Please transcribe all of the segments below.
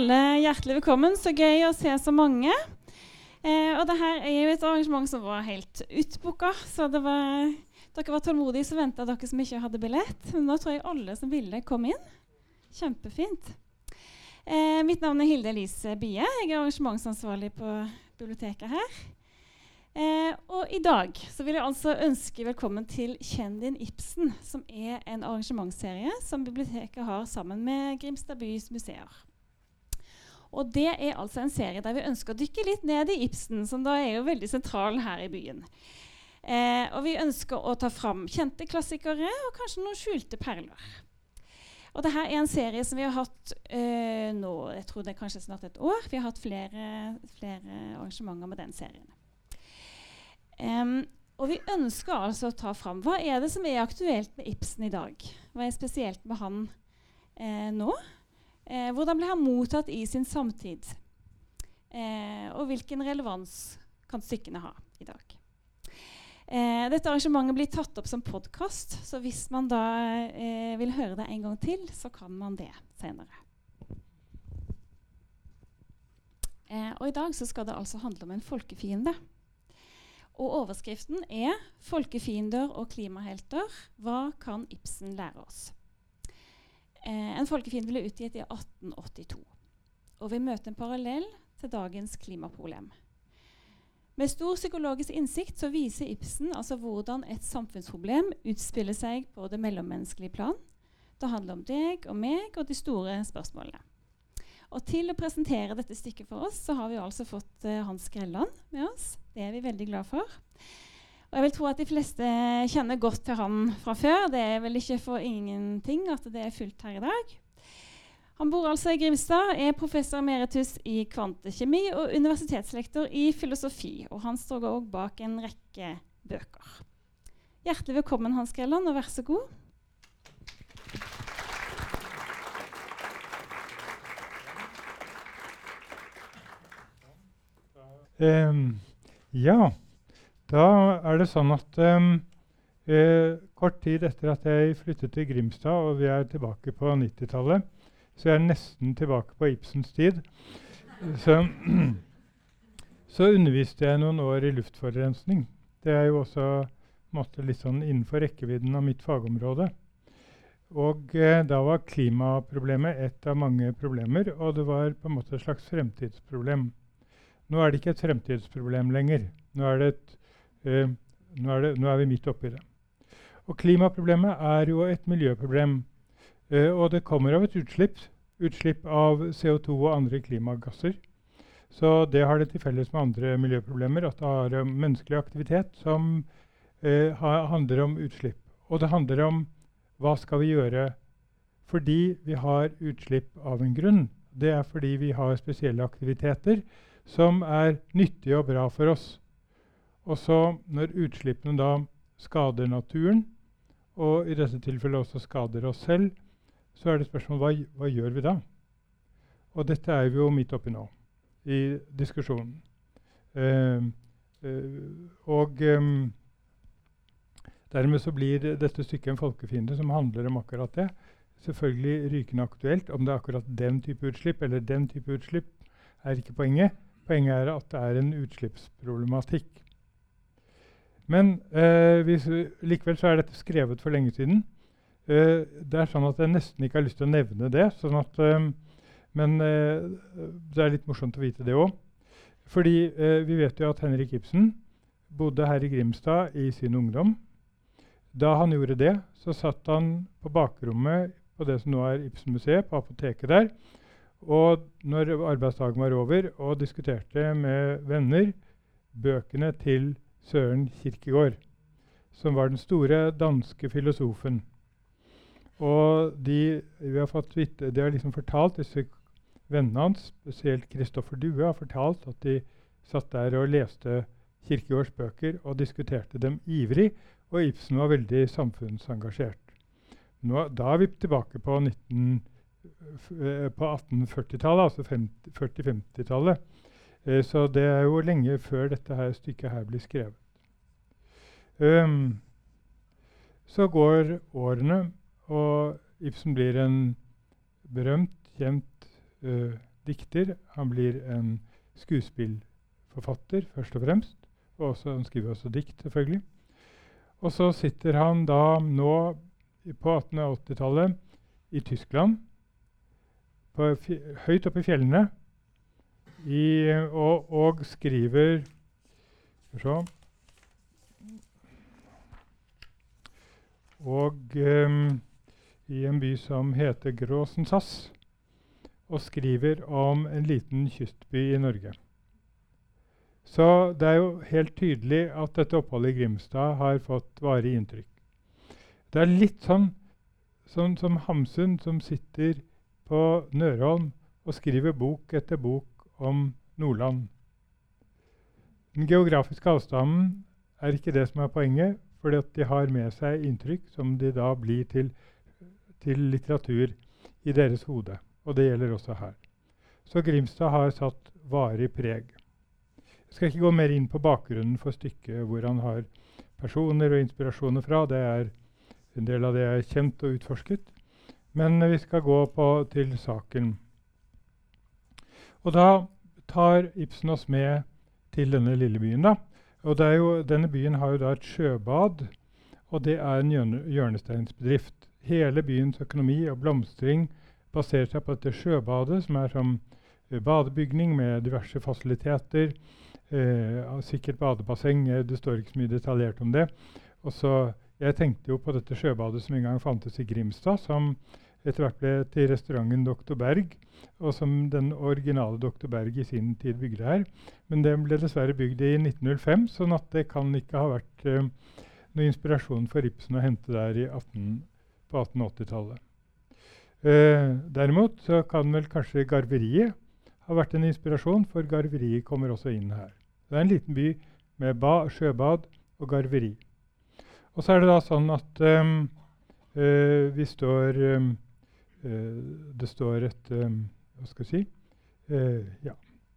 alle hjertelig velkommen. Så gøy å se så mange. Eh, og det er jo et arrangement som var helt utbooka, så var, dere var tålmodige som venta dere som ikke hadde billett. Men nå tror jeg alle som ville, kom inn. Kjempefint. Eh, mitt navn er Hilde Elise Bie. Jeg er arrangementsansvarlig på biblioteket her. Eh, og i dag så vil jeg altså ønske velkommen til Kjenn din Ibsen, som er en arrangementsserie som biblioteket har sammen med Grimstad bys museer. Og det er altså en serie der vi ønsker å dykke litt ned i Ibsen, som da er jo veldig sentral her i byen. Eh, og vi ønsker å ta fram kjente klassikere og kanskje noen skjulte perler. Og dette er en serie som vi har hatt eh, nå, jeg tror det er kanskje snart et år. Vi har hatt flere, flere arrangementer med den serien. Um, og vi ønsker altså å ta fram hva er det som er aktuelt med Ibsen i dag. Hva er spesielt med han eh, nå? Eh, hvordan ble han mottatt i sin samtid? Eh, og hvilken relevans kan stykkene ha i dag? Eh, dette arrangementet blir tatt opp som podkast, så hvis man da eh, vil høre det en gang til, så kan man det senere. Eh, og i dag så skal det altså handle om en folkefiende. Og overskriften er 'Folkefiender og klimahelter. Hva kan Ibsen lære oss?' Eh, en folkefiende ble utgitt i 1882. Og vi møter en parallell til dagens klimaproblem. Med stor psykologisk innsikt så viser Ibsen altså hvordan et samfunnsproblem utspiller seg på det mellommenneskelige plan. Det handler om deg og meg og de store spørsmålene. Og til å presentere dette stykket for oss, så har vi altså fått uh, Hans Grelland med oss. Det er vi veldig glad for. Og jeg vil tro at de fleste kjenner godt til han fra før. Det er vel ikke for ingenting at det er fullt her i dag. Han bor altså i Grimstad, er professor emeritus i kvantekjemi og universitetslektor i filosofi. Og han står òg bak en rekke bøker. Hjertelig velkommen, Hans Grelland, og vær så god. Um, ja, da er det sånn at um, eh, kort tid etter at jeg flyttet til Grimstad, og vi er tilbake på 90-tallet, så jeg er nesten tilbake på Ibsens tid, så, så, underviste jeg noen år i luftforurensning. Det er jo også måtte, litt sånn innenfor rekkevidden av mitt fagområde. Og eh, da var klimaproblemet et av mange problemer, og det var på en måte et slags fremtidsproblem. Nå er det ikke et fremtidsproblem lenger. Nå er, det et, uh, nå er, det, nå er vi midt oppi det. Og klimaproblemet er jo et miljøproblem. Eh, og det kommer av et utslipp. Utslipp av CO2 og andre klimagasser. Så det har det til felles med andre miljøproblemer at det har um, menneskelig aktivitet som uh, handler om utslipp. Og det handler om hva skal vi gjøre fordi vi har utslipp av en grunn. Det er fordi vi har spesielle aktiviteter som er nyttige og bra for oss. Og så når utslippene da skader naturen, og i dette tilfellet også skader oss selv, så er det spørsmål hva, hva gjør vi da? Og dette er vi jo midt oppi nå, i diskusjonen. Eh, eh, og eh, dermed så blir dette stykket en folkefiende som handler om akkurat det. Selvfølgelig rykende aktuelt. Om det er akkurat den type utslipp eller den type utslipp, er ikke poenget. Poenget er at det er en utslippsproblematikk. Men eh, hvis, likevel så er dette skrevet for lenge siden. Eh, det er sånn at jeg nesten ikke har lyst til å nevne det. Sånn at, eh, men eh, det er litt morsomt å vite det òg. Fordi eh, vi vet jo at Henrik Ibsen bodde her i Grimstad i sin ungdom. Da han gjorde det, så satt han på bakrommet på det som nå er Ibsen-museet, på apoteket der, og når arbeidsdagen var over, og diskuterte med venner bøkene til Søren Kirkegård, som var den store danske filosofen. Og de, vi har fått vite, de har liksom fortalt, disse vennene hans, spesielt Kristoffer Due, har fortalt at de satt der og leste Kirkegårds bøker og diskuterte dem ivrig. Og Ibsen var veldig samfunnsengasjert. Nå, da er vi tilbake på 19 Eh, på 1840-tallet, altså 40-50-tallet. Eh, så det er jo lenge før dette her stykket her blir skrevet. Um, så går årene, og Ibsen blir en berømt, kjent uh, dikter. Han blir en skuespillforfatter først og fremst. Og også, han skriver også dikt, selvfølgelig. Og så sitter han da nå på 1880-tallet i Tyskland, høyt oppe i fjellene, i, og, og, skriver så, Og um, i en by som heter Gråsensass, og skriver om en liten kystby i Norge. Så det er jo helt tydelig at dette oppholdet i Grimstad har fått varig inntrykk. Det er litt sånn, sånn som Hamsun, som sitter på Nørholm og skriver bok etter bok om Nordland. Den geografiske avstanden er ikke det som er poenget, fordi at de har med seg inntrykk som de da blir til, til litteratur i deres hode. Og det gjelder også her. Så Grimstad har satt varig preg. Jeg skal ikke gå mer inn på bakgrunnen for stykket, hvor han har personer og inspirasjoner fra. Det er en del av det er kjent og utforsket. Men vi skal gå på, til saken. Og da tar Ibsen oss med til denne lille byen. da. Og jo, Denne byen har jo da et sjøbad, og det er en hjørnesteinsbedrift. Hele byens økonomi og blomstring baserer seg på dette sjøbadet, som er som eh, badebygning med diverse fasiliteter. Eh, sikkert badebasseng. Eh, det står ikke så mye detaljert om det. Og så, jeg tenkte jo på dette sjøbadet som en gang fantes i Grimstad, som etter hvert ble til restauranten Dr. Berg, og som den originale Dr. Berg i sin tid bygde her. Men den ble dessverre bygd i 1905, sånn at det kan ikke ha vært eh, noe inspirasjon for Ibsen å hente der 18, på 1880-tallet. Eh, derimot så kan vel kanskje Garveriet ha vært en inspirasjon, for Garveriet kommer også inn her. Det er en liten by med sjøbad og garveri. Og så er det da sånn at um, uh, vi står uh, Det står et um, Hva skal jeg si? Uh, ja,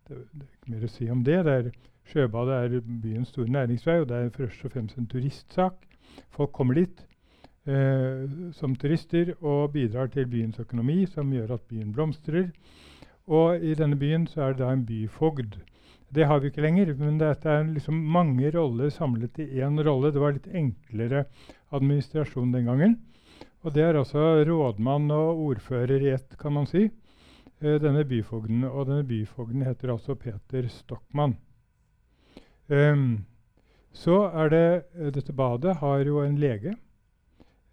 det, det, er ikke mer å si om det. det er, sjøbadet er byens store næringsvei, og det er først og fremst en turistsak. Folk kommer dit som turister og bidrar til byens økonomi, som gjør at byen blomstrer. Og i denne byen så er det da en byfogd det har vi ikke lenger, men dette er liksom mange roller samlet i én rolle. Det var litt enklere administrasjon den gangen. Og det er altså rådmann og ordfører i ett, kan man si. Eh, denne byfogden. Og denne byfogden heter altså Peter Stockmann. Um, så er det uh, Dette badet har jo en lege.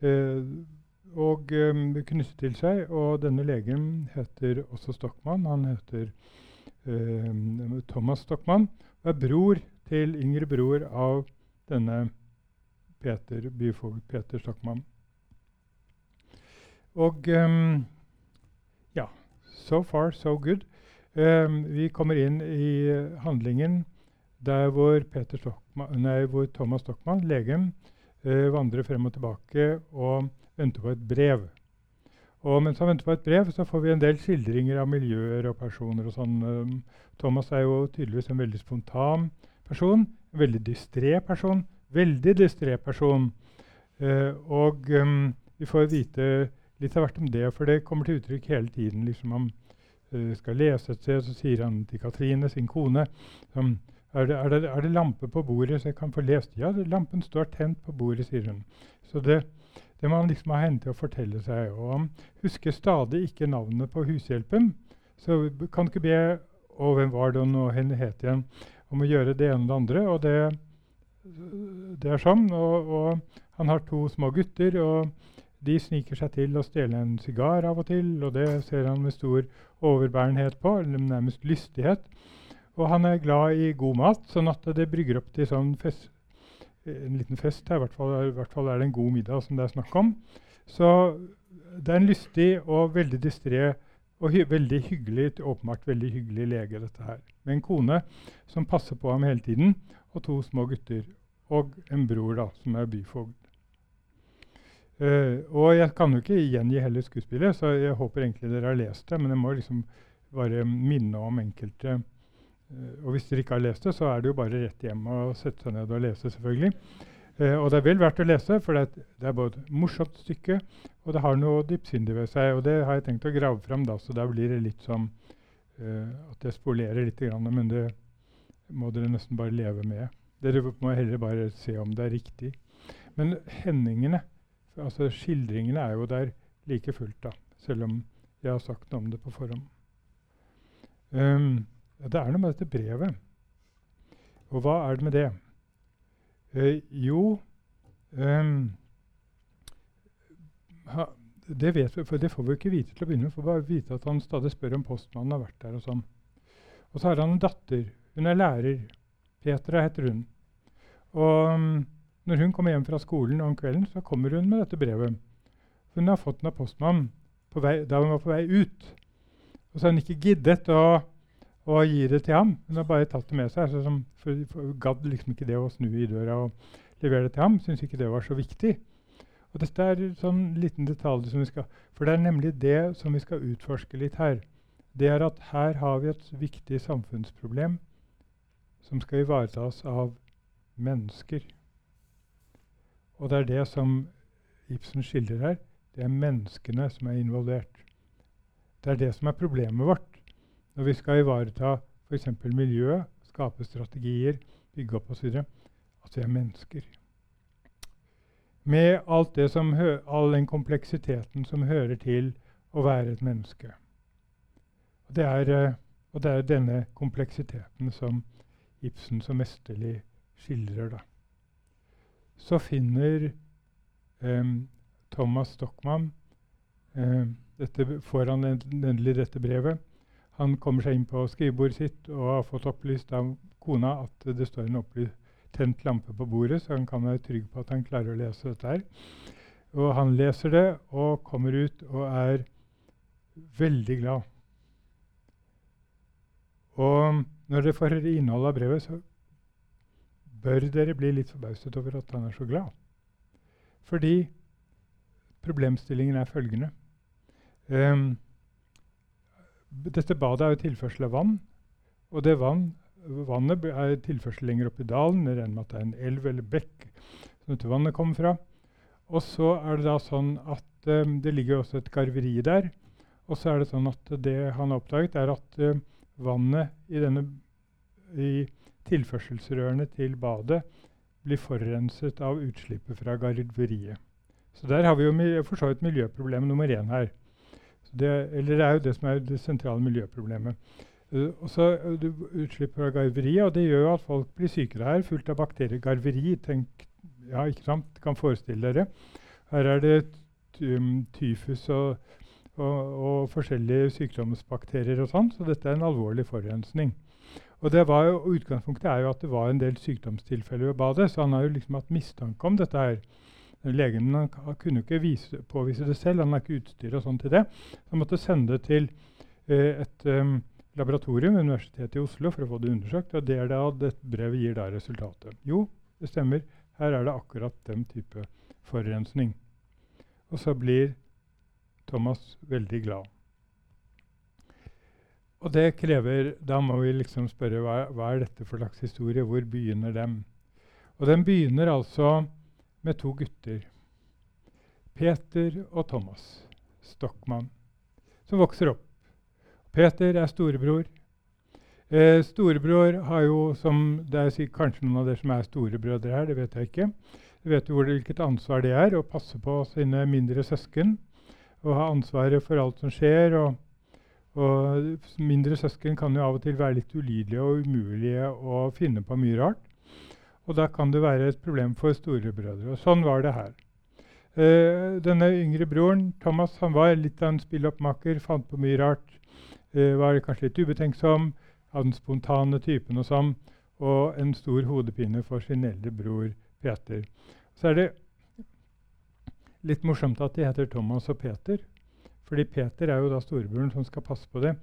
eh, og um, knyttet til seg. Og denne legen heter også Stockmann. Han heter eh, Thomas Stockmann, og er bror til yngre bror av denne Peter, byfogd Peter Stockmann. Og um, ja So far, so good. Um, vi kommer inn i handlingen der hvor, Stockmann, nei, hvor Thomas Stockmann, legen, uh, vandrer frem og tilbake og venter på et brev. Og mens han venter på et brev, så får vi en del skildringer av miljøer og personer. og sånn. Um, Thomas er jo tydeligvis en veldig spontan person. En veldig distré person. Veldig distré person. Uh, og um, vi får vite litt av hvert om det, for det kommer til uttrykk hele tiden. liksom Han uh, skal lese et sted, så sier han til Katrine, sin kone som, er, det, er, det, er det lampe på bordet, så jeg kan få lest? Ja, lampen står tent på bordet, sier hun. Så det det må han liksom ha henne til å fortelle seg. Og han husker stadig ikke navnet på hushjelpen. Så kan du ikke be og hvem var det og henne het igjen, om å gjøre det ene og det andre. Og det, det er sånn. Og, og, han har to små gutter, og de sniker seg til å stjele en sigar av og til. Og det ser han med stor overbærenhet på, eller nærmest lystighet. Og han er glad i god mat, sånn at det brygger opp til sånn fest, en liten fest. I hvert, fall, I hvert fall er det en god middag som det er snakk om. Så det er en lystig og veldig distré og hy veldig hyggelig, åpenbart veldig hyggelig lege. dette her. Med en kone som passer på ham hele tiden, og to små gutter. Og en bror da, som er byfogd. Uh, og jeg kan jo ikke gjengi hele skuespillet, så jeg håper egentlig dere har lest det. Men jeg må liksom bare minne om enkelte uh, og hvis dere ikke har lest det, så er det jo bare rett hjem og sette seg ned og lese. selvfølgelig. Uh, og det er vel verdt å lese, for det er, det er både et morsomt stykke og det har noe dypsindig ved seg. Og det har jeg tenkt å grave fram, da, så da blir det litt uh, at jeg spolerer litt, grann, men det må dere nesten bare leve med. Dere må heller bare se om det er riktig. Men hendingene, altså skildringene, er jo der like fullt, da, selv om jeg har sagt noe om det på forhånd. Um, det er noe med dette brevet. Og hva er det med det? Uh, jo um, ha, det, vi, det får vi ikke vite til å begynne med. Får bare vite at han stadig spør om postmannen har vært der. Og sånn. Og så har han en datter. Hun er lærer. Petra heter hun. Og um, når hun kommer hjem fra skolen om kvelden, så kommer hun med dette brevet. Hun har fått den av postmannen da hun var på vei ut. Og så har hun ikke giddet å, å, gi det til ham. Hun har bare tatt det med seg. Som, for, for, gadd liksom ikke det å snu i døra og levere det til ham. Syns ikke det var så viktig. Og dette er sånn liten detalj som vi skal For det er nemlig det som vi skal utforske litt her. Det er at her har vi et viktig samfunnsproblem som skal ivaretas av mennesker. Og det er det som Ibsen skildrer her. Det er menneskene som er involvert. Det er det som er problemet vårt når vi skal ivareta f.eks. miljøet, skape strategier, bygge opp osv. At vi er mennesker med som all den kompleksiteten som hører til å være et menneske. Og det er, uh, og det er denne kompleksiteten som Ibsen så mesterlig skildrer. Da. Så finner um, Thomas Stockmann um, dette, får han endelig dette brevet. Han kommer seg inn på skrivebordet sitt og har fått opplyst av kona at det står en tent lampe på bordet, så han kan være trygg på at han klarer å lese dette. her. Og han leser det og kommer ut og er veldig glad. Og når dere får høre innholdet av brevet, så bør dere bli litt forbauset over at han er så glad. Fordi problemstillingen er følgende. Um, dette badet er jo tilførsel av vann, og det vann vannet er tilførsel lenger opp i dalen. Jeg regner med at det er en elv eller bekk som dette vannet kommer fra. Og så er det da sånn at um, det ligger også et garveri der. Og så er det sånn at det han har oppdaget, er at uh, vannet i, denne, i tilførselsrørene til badet blir forurenset av utslippet fra garveriet. Så der har vi jo for så vidt miljøproblem nummer én her. Det, eller det er jo det som er det sentrale miljøproblemet. Uh, og så uh, utslipp fra garveriet, og det gjør at folk blir sykere her. Fullt av bakterier. Garveri, tenk, ja, ikke sant? Kan forestille dere. Her er det um, tyfus og, og, og, forskjellige sykdomsbakterier og sånn, så dette er en alvorlig forurensning. Og det var jo, Utgangspunktet er jo at det var en del sykdomstilfeller ved badet, så han har jo liksom hatt mistanke om dette her. Legen han, kunne ikke vise, påvise det selv, han har ikke utstyr og sånn til det. Han måtte sende det til eh, et um, laboratorium ved Universitetet i Oslo for å få det undersøkt. Og det er da dette brevet gir da resultatet. Jo, det stemmer. Her er det akkurat den type forurensning. Og så blir Thomas veldig glad. Og det krever Da må vi liksom spørre hva, hva er dette for slags historie? Hvor begynner den? Og den begynner altså med to gutter. Peter og Thomas Stockmann, som vokser opp Peter er storebror. Eh, storebror har jo, som Det er kanskje noen av dere som er storebrødre her, det vet jeg ikke. Du vet jo hvilket ansvar det er å passe på sine mindre søsken. Og ha ansvaret for alt som skjer. Og, og mindre søsken kan jo av og til være litt ulydelige og umulige å finne på mye rart. Og da kan det være et problem for storebrødre. Og sånn var det her. Uh, denne yngre broren, Thomas, han var litt av en spilloppmaker, fant på mye rart. Uh, var kanskje litt ubetenksom, av den spontane typen og sånn. Og en stor hodepine for sin eldre bror Peter. Så er det litt morsomt at de heter Thomas og Peter. Fordi Peter er jo da storebroren som skal passe på det.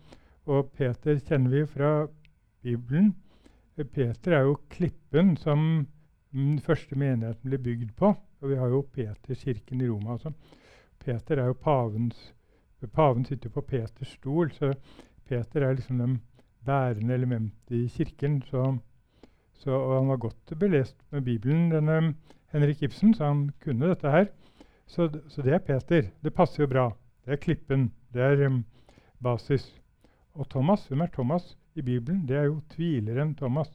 Og Peter kjenner vi fra Bibelen. Peter er jo klippen som den første menigheten ble bygd på. Og vi har jo Peterskirken i Roma. Altså. Peter er jo pavens Paven sitter på Peters stol, så Peter er liksom den bærende elementet i kirken. Så, så, og han var godt belest med Bibelen, denne Henrik Ibsen, så han kunne dette her. Så, så, det er Peter. Det passer jo bra. Det er klippen. Det er um, basis. Og Thomas, hvem er Thomas i Bibelen? Det er jo tvileren Thomas.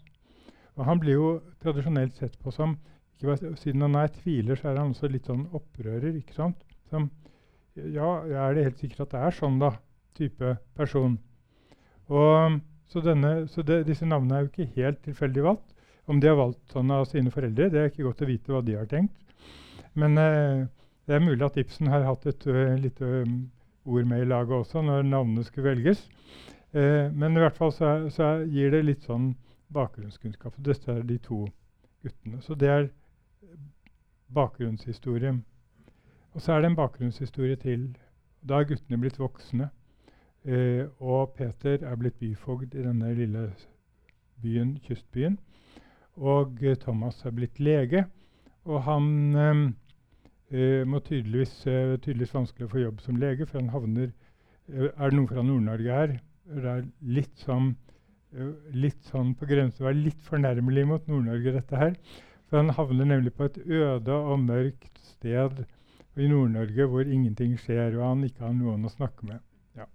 Og han blir jo tradisjonelt sett på som bare, Siden han er tviler, så er han også litt sånn opprører. ikke sant? Som, ja, er det helt sikkert at det er sånn, da? Type person. Og, så, denne, så det, disse navnene er jo ikke helt tilfeldig valgt. Om de har valgt sånn av sine foreldre, det er ikke godt å vite hva de har tenkt. Men eh, det er mulig at Ibsen har hatt et uh, lite um, ord med i laget også når navnene skulle velges. Eh, men i hvert fall så, så, gir det litt sånn bakgrunnskunnskap. Dette er de to guttene. Så det er bakgrunnshistorie. Og så er det en bakgrunnshistorie til. Da er guttene blitt voksne. Eh, og Peter er blitt byfogd i denne lille byen, kystbyen. Og eh, Thomas er blitt lege. Og han eh, eh må tydeligvis, eh, tydeligvis vanskelig å få jobb som lege, for han havner eh, Er det noen fra Nord-Norge her? Det er litt sånn, litt sånn på grensen å være litt fornærmelig mot Nord-Norge, dette her. For han havner nemlig på et øde og mørkt sted i Nord-Norge hvor ingenting skjer, og han ikke har noen å snakke med. Ja.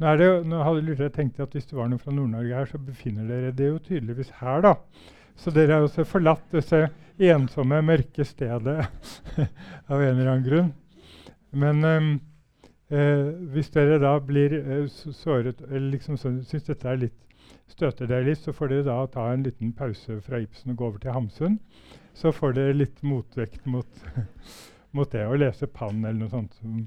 Nå, det, nå hadde jeg tenkt at Hvis det var noen fra Nord-Norge her, så befinner dere det jo tydeligvis her. da. Så dere har også forlatt dette ensomme, mørke stedet av en eller annen grunn. Men um, eh, hvis dere da blir eh, såret eller liksom syns dette er litt Støter dere litt, så får dere da ta en liten pause fra Ibsen og gå over til Hamsun. Så får dere litt motvekt mot, mot det å lese Pann eller noe sånt. som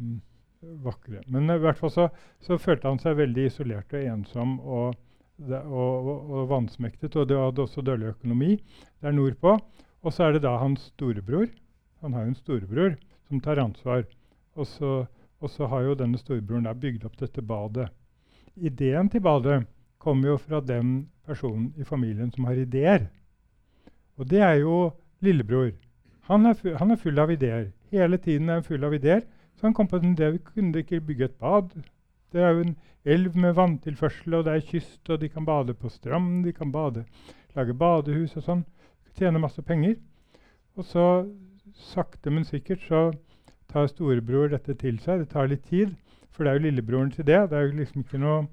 um, vakre. Men i hvert fall så, så, følte han seg veldig isolert og ensom og, og, og, og vansmektet. Og det hadde også dårlig økonomi der nordpå. Og så er det da hans storebror. Han har jo en storebror som tar ansvar. Og så, og så har jo denne storebroren da bygd opp dette badet. Ideen til badet kommer jo fra den personen i familien som har ideer. Og det er jo lillebror. Han er, full, han er full av ideer. Hele tiden er han full av ideer. Så han kom på en idé. Vi kunne ikke bygge et bad. Det er jo en elv med vanntilførsel, og det er kyst, og de kan bade på stram, De kan bade, lage badehus og sånn. Tjene masse penger. Og så, sakte, men sikkert, så tar storebror dette til seg. Det tar litt tid, for det er jo lillebrorens idé. Det er jo liksom ikke noe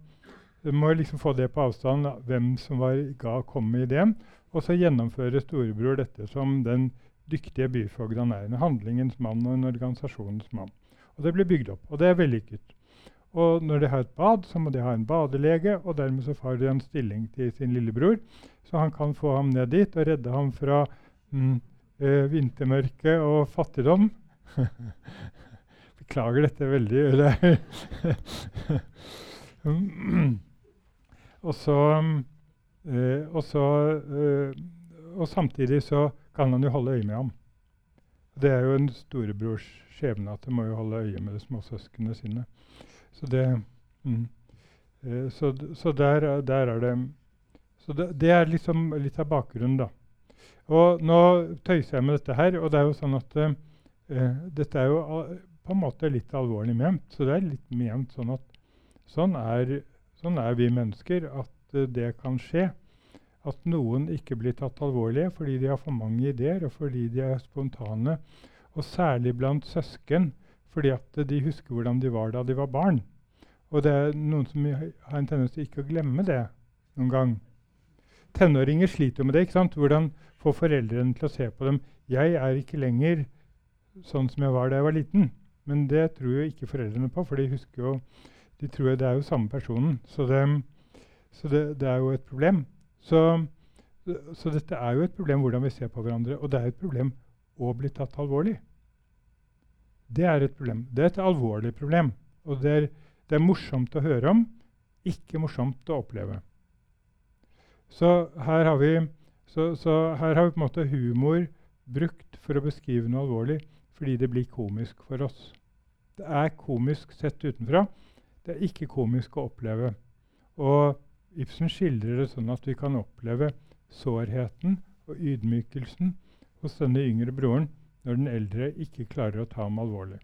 du må liksom få det på avstand, hvem som var, ga komme med ideen. Og så gjennomfører storebror dette som den dyktige byfogd han er. En handlingens mann og en organisasjonens mann. Og det blir bygd opp, og det er vellykket. Og når de har et bad, så må de ha en badelege, og dermed så får de en stilling til sin lillebror, så han kan få ham ned dit og redde ham fra mm, eh, vintermørke og fattigdom. Beklager dette veldig. Og, så, eh, og, så, eh, og, samtidig så kan han jo holde øye med ham. Det er jo en storebrors skjebne at han må jo holde øye med de småsøsknene sine. Så det, mm, øh, så, så der, der, er det Så det, det, er liksom litt av bakgrunnen, da. Og nå tøyser jeg med dette her, og det er jo sånn at dette er jo på en måte litt alvorlig ment. Så det er litt ment sånn at sånn er Sånn er vi mennesker, at uh, det kan skje. At noen ikke blir tatt alvorlig fordi de har for mange ideer, og fordi de er spontane. Og særlig blant søsken, fordi at de husker hvordan de var da de var barn. Og det er noen som har en tendens til ikke å glemme det noen gang. Tenåringer sliter jo med det. ikke sant? Hvordan få foreldrene til å se på dem. Jeg er ikke lenger sånn som jeg var da jeg var liten. Men det tror jo ikke foreldrene på, for de husker jo de tror det er jo samme personen. Så det, så det, det er jo et problem. Så, så, dette er jo et problem hvordan vi ser på hverandre. Og det er et problem å bli tatt alvorlig. Det er et problem. Det er et alvorlig problem. Og det er, det er morsomt å høre om, ikke morsomt å oppleve. Så her har vi, så, så her har vi på en måte humor brukt for å beskrive noe alvorlig fordi det blir komisk for oss. Det er komisk sett utenfra. Det er ikke komisk å oppleve. Og Ibsen skildrer det sånn at vi kan oppleve sårheten og ydmykelsen hos denne yngre broren når den eldre ikke klarer å ta ham alvorlig.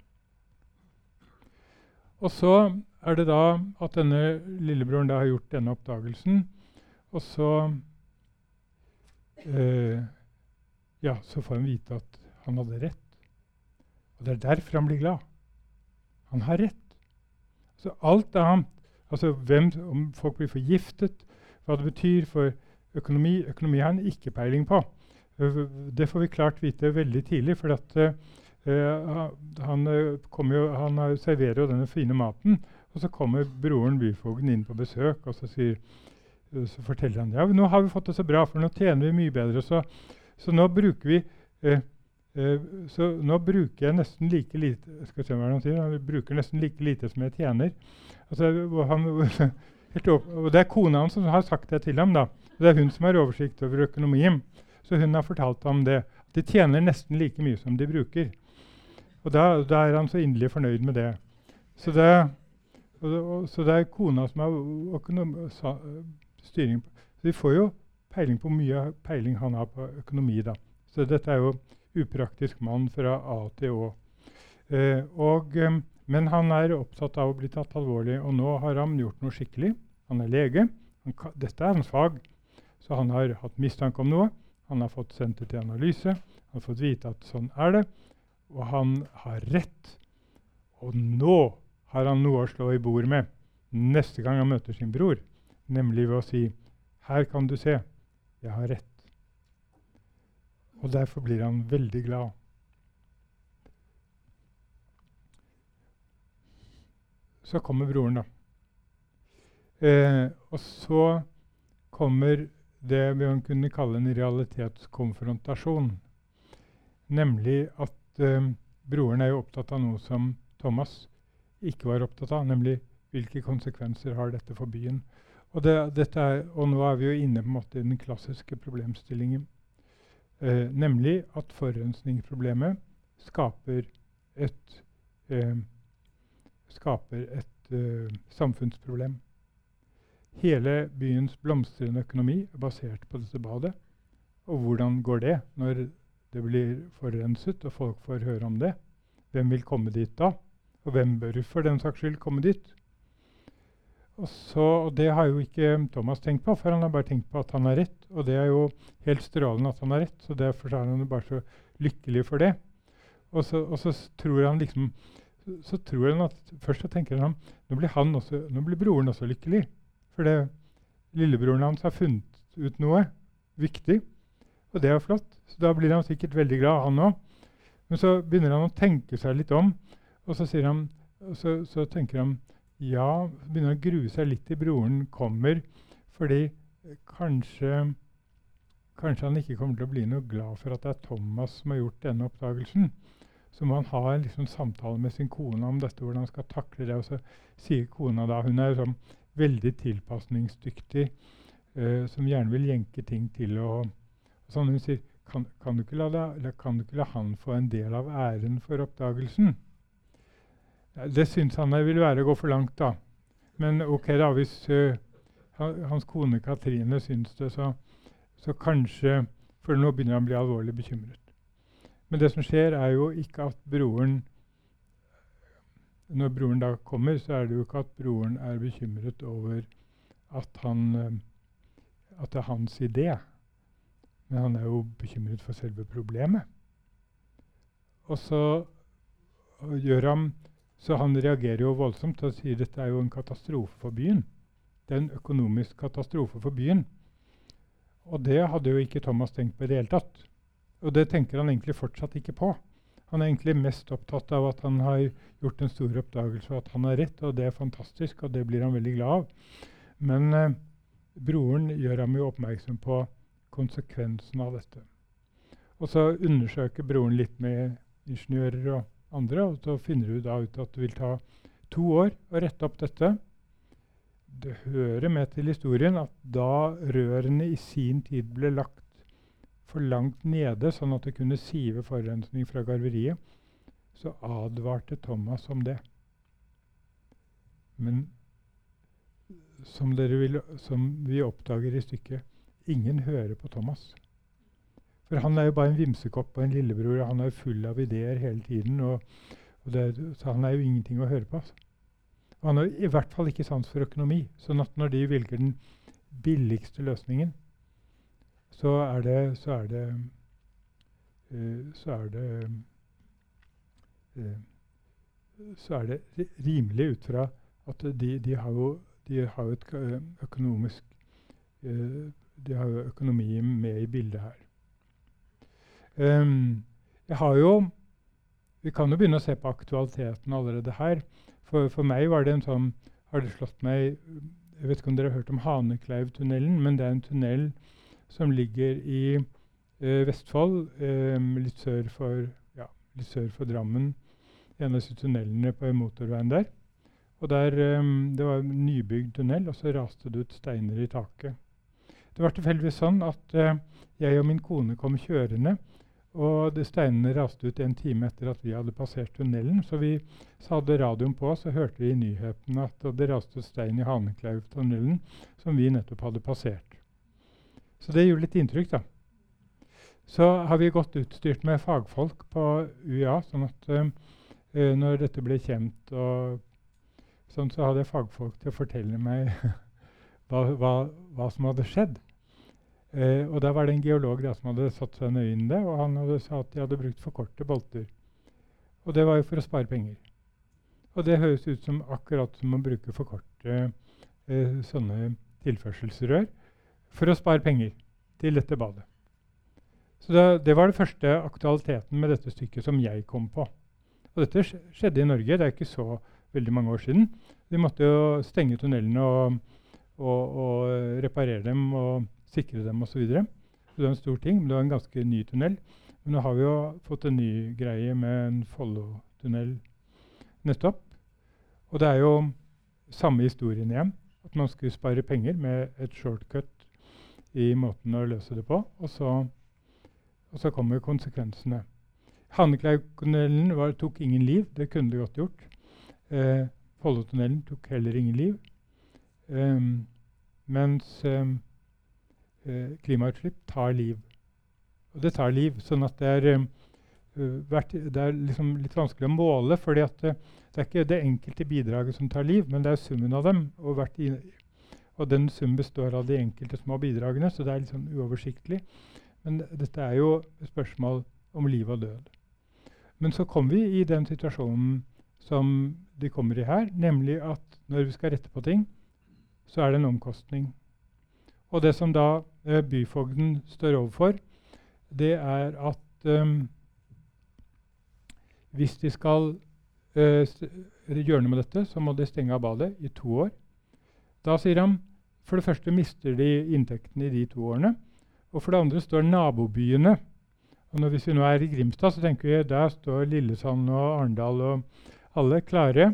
Og så er det da at denne lillebroren da har gjort denne oppdagelsen. Og så eh, Ja, så får han vite at han hadde rett. Og det er derfor han blir glad. Han har rett. Så alt annet Altså hvem, om folk blir forgiftet, hva det betyr for økonomi. Økonomi har han ikke peiling på. Uh, det får vi klart vite veldig tidlig. for at, uh, han, jo, han, serverer jo denne fine maten, og så kommer broren byfogden inn på besøk og så, sier, så forteller han ja, nå har vi fått det så bra, for nå tjener vi mye bedre. Så, så nå bruker vi uh, Uh, så nå bruker jeg nesten like lite skal se hva han sier, han bruker nesten like lite som jeg tjener. Altså, han, og Det er kona hans som har sagt det til ham. da. Det er hun som har oversikt over økonomien. Så hun har fortalt ham det. De tjener nesten like mye som de bruker. Og da, da er han så inderlig fornøyd med det. Så det, og, og, så det er kona som har økonom, sa, styring. Så vi får jo peiling på hvor mye peiling han har på økonomi. da. Så dette er jo upraktisk mann fra A til Å. Eh, og, eh, men han er opptatt av å bli tatt alvorlig, og nå har han gjort noe skikkelig. Han er lege. Han dette er hans fag. Så han har hatt mistanke om noe. Han har fått sendt det til analyse. Han har fått vite at sånn er det. Og han har rett. Og nå har han noe å slå i bord med neste gang han møter sin bror, nemlig ved å si Her kan du se, jeg har rett. Og derfor blir han veldig glad. Så kommer broren, da. Eh, og så kommer det vi kunne kalle en realitetskonfrontasjon. Nemlig at eh, broren er jo opptatt av noe som Thomas ikke var opptatt av, nemlig hvilke konsekvenser har dette for byen. Og, det, er, og nå er vi jo inne på en måte i den klassiske problemstillingen. Eh, nemlig at forurensningsproblemet skaper et, eh, skaper et eh, samfunnsproblem. Hele byens blomstrende økonomi er basert på dette badet. Og hvordan går det når det blir forurenset og folk får høre om det? Hvem vil komme dit da? Og hvem bør for den saks skyld komme dit? Og, så, og, Det har jo ikke Thomas tenkt på, for han har bare tenkt på at han har rett. Og det er jo helt strålende at han har rett, så derfor er han bare så lykkelig for det. Og så, og så tror han liksom så tror han at Først så tenker han nå blir, han også, nå blir broren også lykkelig. For det, lillebroren hans har funnet ut noe viktig, og det er flott. Så da blir han sikkert veldig glad, han òg. Men så begynner han å tenke seg litt om, og så, han, så, så tenker han ja, begynner å grue seg litt til broren kommer, fordi kanskje, kanskje han ikke kommer til å bli noe glad for at det er Thomas som har gjort denne oppdagelsen. Så må han ha en liksom, samtale med sin kone om dette, hvordan han skal takle det. Og så sier kona da Hun er sånn veldig tilpasningsdyktig, uh, som gjerne vil jenke ting til. å sånn, hun sier kan, kan, du det, kan, du ikke la han få en del av æren for oppdagelsen? Det syns han det vil være å gå for langt, da. Men ok, da, hvis uh, hans kone Katrine syns det, så, så, kanskje For nå begynner han å bli alvorlig bekymret. Men det som skjer, er jo ikke at broren Når broren da kommer, så er det jo ikke at broren er bekymret over at, han, uh, at det er hans idé. Men han er jo bekymret for selve problemet. Og så gjør han så han reagerer jo voldsomt og sier dette er jo en katastrofe for byen. Det er en økonomisk katastrofe for byen. Og det hadde jo ikke Thomas tenkt på i det hele tatt. Og det tenker han egentlig fortsatt ikke på. Han er egentlig mest opptatt av at han har gjort en stor oppdagelse, og at han har rett, og det er fantastisk, og det blir han veldig glad av. Men eh, broren gjør ham jo oppmerksom på konsekvensen av dette. Og så undersøker broren litt med ingeniører og andre. Og så finner du da ut at det vil ta to år å rette opp dette. Det hører med til historien at da rørene i sin tid ble lagt for langt nede, sånn at det kunne sive forurensning fra garveriet, så advarte Thomas om det. Men som, vil, som vi oppdager i stykket, ingen hører på Thomas. For han er jo bare en vimsekopp og en lillebror, og han er full av ideer hele tiden. Og, og det, så han er jo ingenting å høre på. Altså. Og han har i hvert fall ikke sans for økonomi. sånn at når de velger den billigste løsningen, så er det Så er det, uh, så er det, uh, så er det rimelig ut fra at de, de, har jo, de har et økonomisk uh, De har jo økonomi med i bildet her. Um, jeg har jo Vi kan jo begynne å se på aktualiteten allerede her. For, for meg var det en sånn Har det slått meg Jeg vet ikke om dere har hørt om Hanekleivtunnelen, men det er en tunnel som ligger i eh, Vestfold, um, litt, sør for, ja, litt sør for Drammen. En av disse tunnelene på motorveien der. Og der, um, Det var en nybygd tunnel, og så raste det ut steiner i taket. Det var tilfeldigvis sånn at uh, jeg og min kone kom kjørende. Og steinene raste ut en time etter at vi hadde passert tunnelen. Så vi hadde radioen på, så hørte vi i nyhetene at det raste ut stein i Hanekleivtunnelen, som vi nettopp hadde passert. Så det gjorde litt inntrykk, da. Så har vi godt utstyrt med fagfolk på UiA, sånn at uh, når dette ble kjent, og sånn, så hadde jeg fagfolk til å fortelle meg hva, hva, hva som hadde skjedd. Uh, og Der var det en geolog da, som hadde satt seg nøye inn i det, og han hadde sa at de hadde brukt for korte bolter. Og det var jo for å spare penger. Og det høres ut som akkurat som å bruke for korte uh, sånne tilførselsrør for å spare penger til dette badet. Så det, det var den første aktualiteten med dette stykket som jeg kom på. Og dette skjedde i Norge. Det er ikke så veldig mange år siden. Vi måtte jo stenge tunnelene og, og, og reparere dem. og sikre dem osv. Det var en stor ting, men det var en ganske ny tunnel. Men nå har vi jo fått en ny greie med en Follo-tunnel nettopp. Og det er jo samme historien igjen. At man skulle spare penger med et shortcut i måten å løse det på. Og så, og så kommer konsekvensene. Hanneklaugtunnelen tok ingen liv. Det kunne det godt gjort. Eh, Follotunnelen tok heller ingen liv. Um, mens um, eh, klimautslipp tar liv. Og det tar liv. sånn at det er, uh, vært, det er liksom litt vanskelig å måle. For det, det, er ikke det enkelte bidraget som tar liv, men det er summen av dem. Og, i, og den summen består av de enkelte små bidragene, så det er litt sånn uoversiktlig. Men dette er jo spørsmål om liv og død. Men så kommer vi i den situasjonen som de kommer i her, nemlig at når vi skal rette på ting, så er det en omkostning. Og det som da eh, byfogden står overfor, det er at eh, hvis de skal eh, gjøre noe med dette, så må de stenge av badet i to år. Da sier han for det første mister de inntektene i de to årene. Og for det andre står nabobyene. Og når, Hvis vi nå er i Grimstad, så tenker vi der står Lillesand og Arendal og alle klare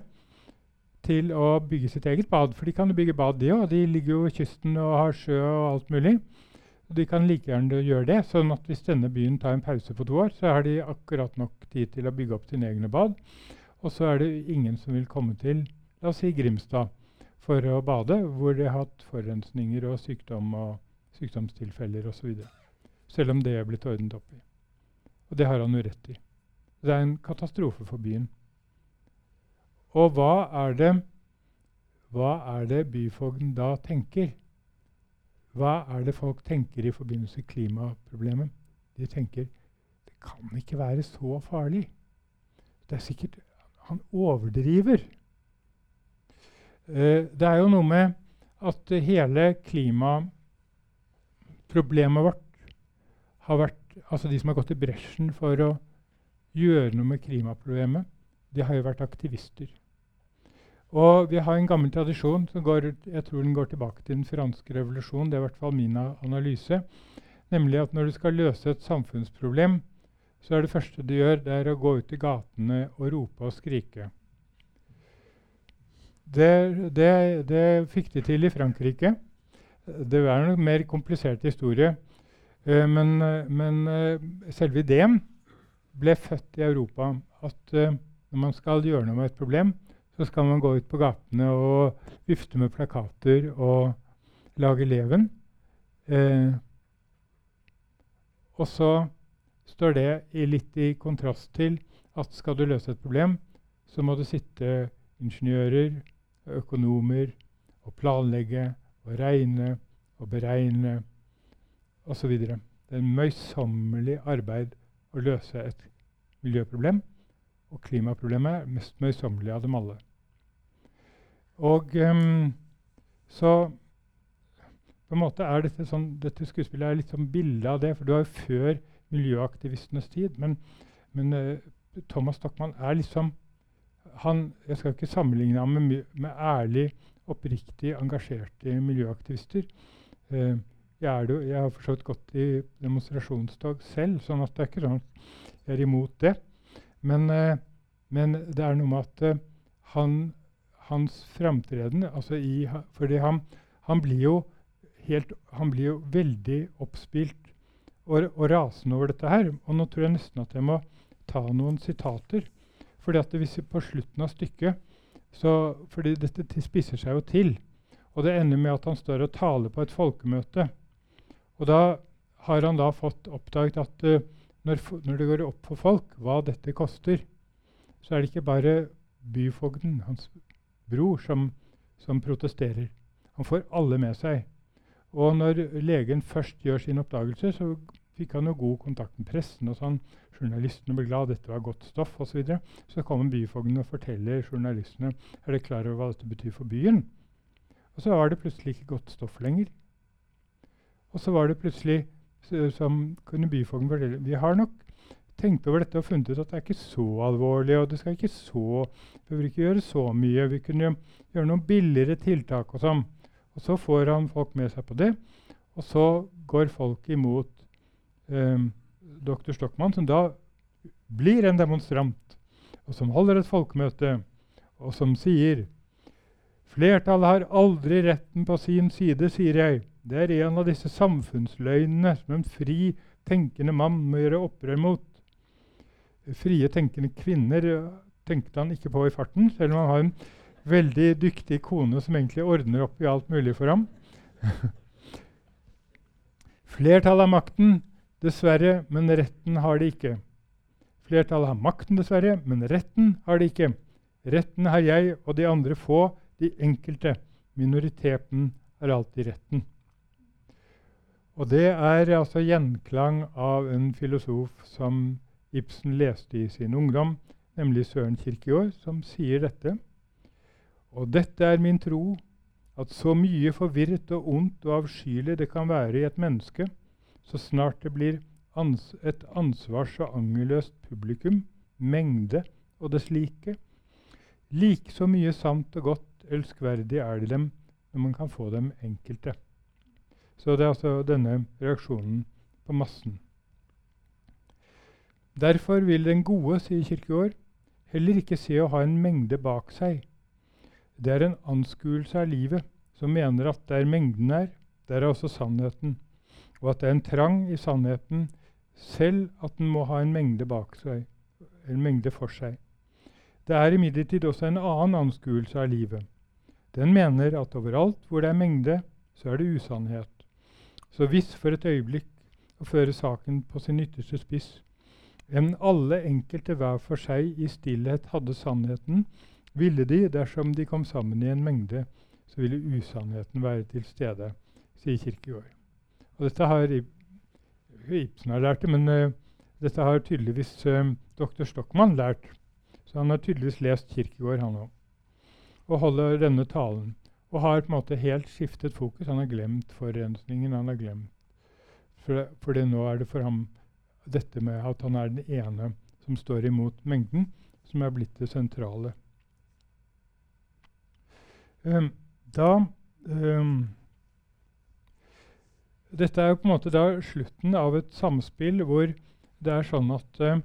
til å bygge sitt eget bad. For de kan jo bygge bad, de òg. De ligger jo ved kysten og har sjø og alt mulig. Og de kan like gjerne gjøre det. sånn at hvis denne byen tar en pause på to år, så har de akkurat nok tid til å bygge opp sine egne bad. Og så er det ingen som vil komme til la oss si Grimstad for å bade, hvor de har hatt forurensninger og sykdom og sykdomstilfeller osv. Selv om det er blitt ordnet opp i. Og det har han jo rett i. Det er en katastrofe for byen. Og hva er det, hva er det byfogden da tenker? Hva er det folk tenker i forbindelse med klimaproblemet? De tenker det kan ikke være så farlig. Det er sikkert Han overdriver. Eh, det er jo noe med at hele klimaproblemet vårt har vært Altså de som har gått i bresjen for å gjøre noe med klimaproblemet, de har jo vært aktivister. Og vi har en gammel tradisjon som går, jeg tror den går tilbake til den franske revolusjonen. Det er i hvert fall min analyse. Nemlig at når du skal løse et samfunnsproblem, så er det første du gjør, det er å gå ut i gatene og rope og skrike. Det, det, det fikk de til i Frankrike. Det er en mer komplisert historie. Uh, men, men uh, selve ideen ble født i Europa. At uh, når man skal gjøre noe med et problem, så skal man gå ut på gatene og vifte med plakater og lage leven. Og så står det i litt i kontrast til at skal du løse et problem, så må det sitte ingeniører, økonomer og planlegge og regne og beregne osv. Det er en møysommelig arbeid å løse et miljøproblem. Og klimaproblemet er mest møysommelig av dem alle. Og um, så på en måte er dette, sånn, dette skuespillet er litt sånn bilde av det, for du er jo før miljøaktivistenes tid. Men, men uh, Thomas Stockmann er liksom han, Jeg skal ikke sammenligne ham med, med ærlig, oppriktig engasjerte miljøaktivister. Eh, jeg, det, jeg, har for så vidt gått i demonstrasjonstog selv, sånn at det er ikke sånn at jeg er imot det. Men, eh, men det er noe med at han, hans framtreden altså Fordi han, han, blir jo helt, han blir jo veldig oppspilt og, og, rasende over dette her. Og nå tror jeg nesten at jeg må ta noen sitater. Fordi at hvis På slutten av stykket så, fordi Dette spisser seg jo til. Og det ender med at han står og taler på et folkemøte. Og da har han da fått oppdaget at uh, når, når, det går opp for folk hva dette koster, så er det ikke bare byfogden, hans bror, som, som protesterer. Han får alle med seg. Og når legen først gjør sin oppdagelse, så fikk han jo god kontakt med pressen. og sånn. Journalistene ble glad, dette var godt stoff osv. Så, videre. så kommer byfogden og forteller journalistene er dere klar over hva dette betyr for byen. Og så var det plutselig ikke godt stoff lenger. Og så var det plutselig som kunne byfogden fortelle vi har nok tenkt over dette og funnet ut at det er ikke så alvorlig. og det skal ikke så, Vi behøver ikke gjøre så mye. Vi kunne gjøre noen billigere tiltak. Og sånn. Og så får han folk med seg på det. Og så går folk imot eh, dr. Stockmann, som da blir en demonstrant, og som holder et folkemøte, og som sier Flertallet har aldri retten på sin side, sier jeg. Det er en av disse samfunnsløgnene som en fri, tenkende mann må gjøre opprør mot. Frie, tenkende kvinner eh, tenkte han ikke på i farten, selv om han har en veldig dyktig kone som egentlig ordner opp i alt mulig for ham. Flertallet har makten, dessverre, men retten har det ikke. Flertallet har makten, dessverre, men retten har det ikke. Retten har jeg og de andre få, de enkelte. Minoriteten har alltid retten. Og det er altså gjenklang av en filosof som Ibsen leste i sin ungdom, nemlig Søren Kirkegård, som sier dette. Og dette er min tro, at så mye forvirret og ondt og avskyelig det kan være i et menneske, så snart det blir ans et ansvars- og angerløst publikum, mengde og det slike, like så mye sant og godt elskverdig er det dem når man kan få dem enkelte. Så det er altså denne reaksjonen på massen. Derfor vil den gode, sier Kirkegård, heller ikke se å ha en mengde bak seg, det er en anskuelse av livet som mener at der mengden er, der er også sannheten, og at det er en trang i sannheten, selv at den må ha en mengde bak seg, en mengde for seg. Det er imidlertid også en annen anskuelse av livet. Den mener at overalt hvor det er mengde, så er det usannhet. Så hvis for et øyeblikk å føre saken på sin ytterste spiss enn alle enkelte hver for seg i stillhet hadde sannheten, ville de, dersom de kom sammen i en mengde, så ville usannheten være til stede, sier Kirkegård. Og dette har Ibsen har lært det, men uh, dette har tydeligvis uh, dr. Stockmann lært. Så han har tydeligvis lest Kirkegård, han òg. Og holder denne talen. Og har på en måte helt skiftet fokus. Han har glemt forurensningen. han har glemt for, for det nå er det for ham dette med at han er den ene som står imot mengden, som er blitt det sentrale. Um, da um, Dette er jo på en måte da slutten av et samspill hvor det er sånn at uh,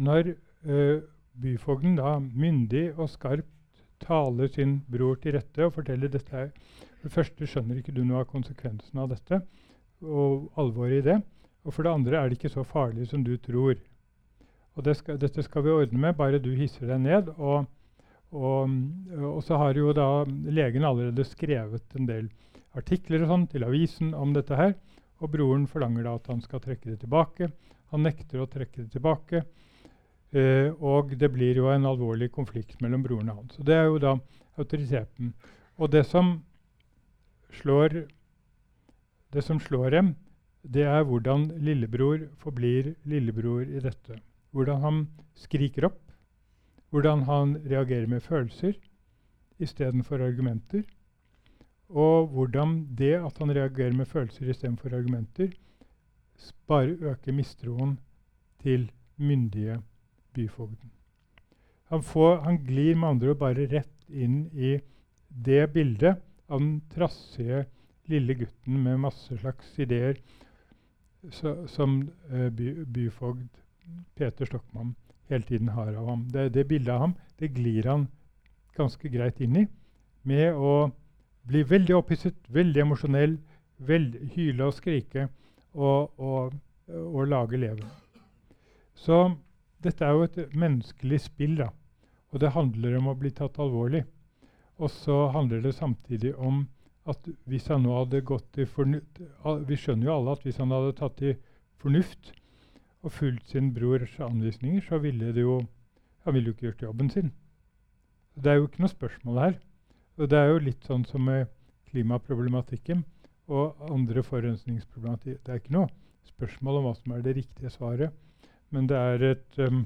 når uh, byfogden da myndig og skarpt taler sin bror til rette og forteller dette her For det første skjønner ikke du noe av konsekvensen av dette og alvoret i det. Og for det andre er det ikke så farlig som du tror. Og det skal, dette skal vi ordne med, bare du hisser deg ned. og og, og, så har jo da legen allerede skrevet en del artikler og sånn til avisen om dette her. Og broren forlanger da at han skal trekke det tilbake. Han nekter å trekke det tilbake. Eh, og det blir jo en alvorlig konflikt mellom broren og han. Så det er jo da autoriteten. Og det som slår, det som slår dem, det er hvordan lillebror forblir lillebror i dette. Hvordan han skriker opp hvordan han reagerer med følelser istedenfor argumenter. Og hvordan det at han reagerer med følelser istedenfor argumenter, bare øker mistroen til myndige byfogden. Han, får, han glir med andre ord bare rett inn i det bildet av den trassige lille gutten med masse slags ideer så, som uh, by, byfogd Peter Stokmann hele tiden har av ham. Det, det bildet av ham det glir han ganske greit inn i med å bli veldig opphisset, veldig emosjonell, veld, hyle og skrike og, og, og lage leven. Så dette er jo et menneskelig spill, da. Og det handler om å bli tatt alvorlig. Og så handler det samtidig om at hvis han nå hadde gått til fornuft Vi skjønner jo alle at hvis han hadde tatt til fornuft og fulgt sin brors anvisninger, så ville det jo Han ville jo ikke gjort jobben sin. Det er jo ikke noe spørsmål her. Og det er jo litt sånn som med klimaproblematikken og andre forurensningsproblematikker. Det er ikke noe spørsmål om hva som er det riktige svaret, men det er et, um,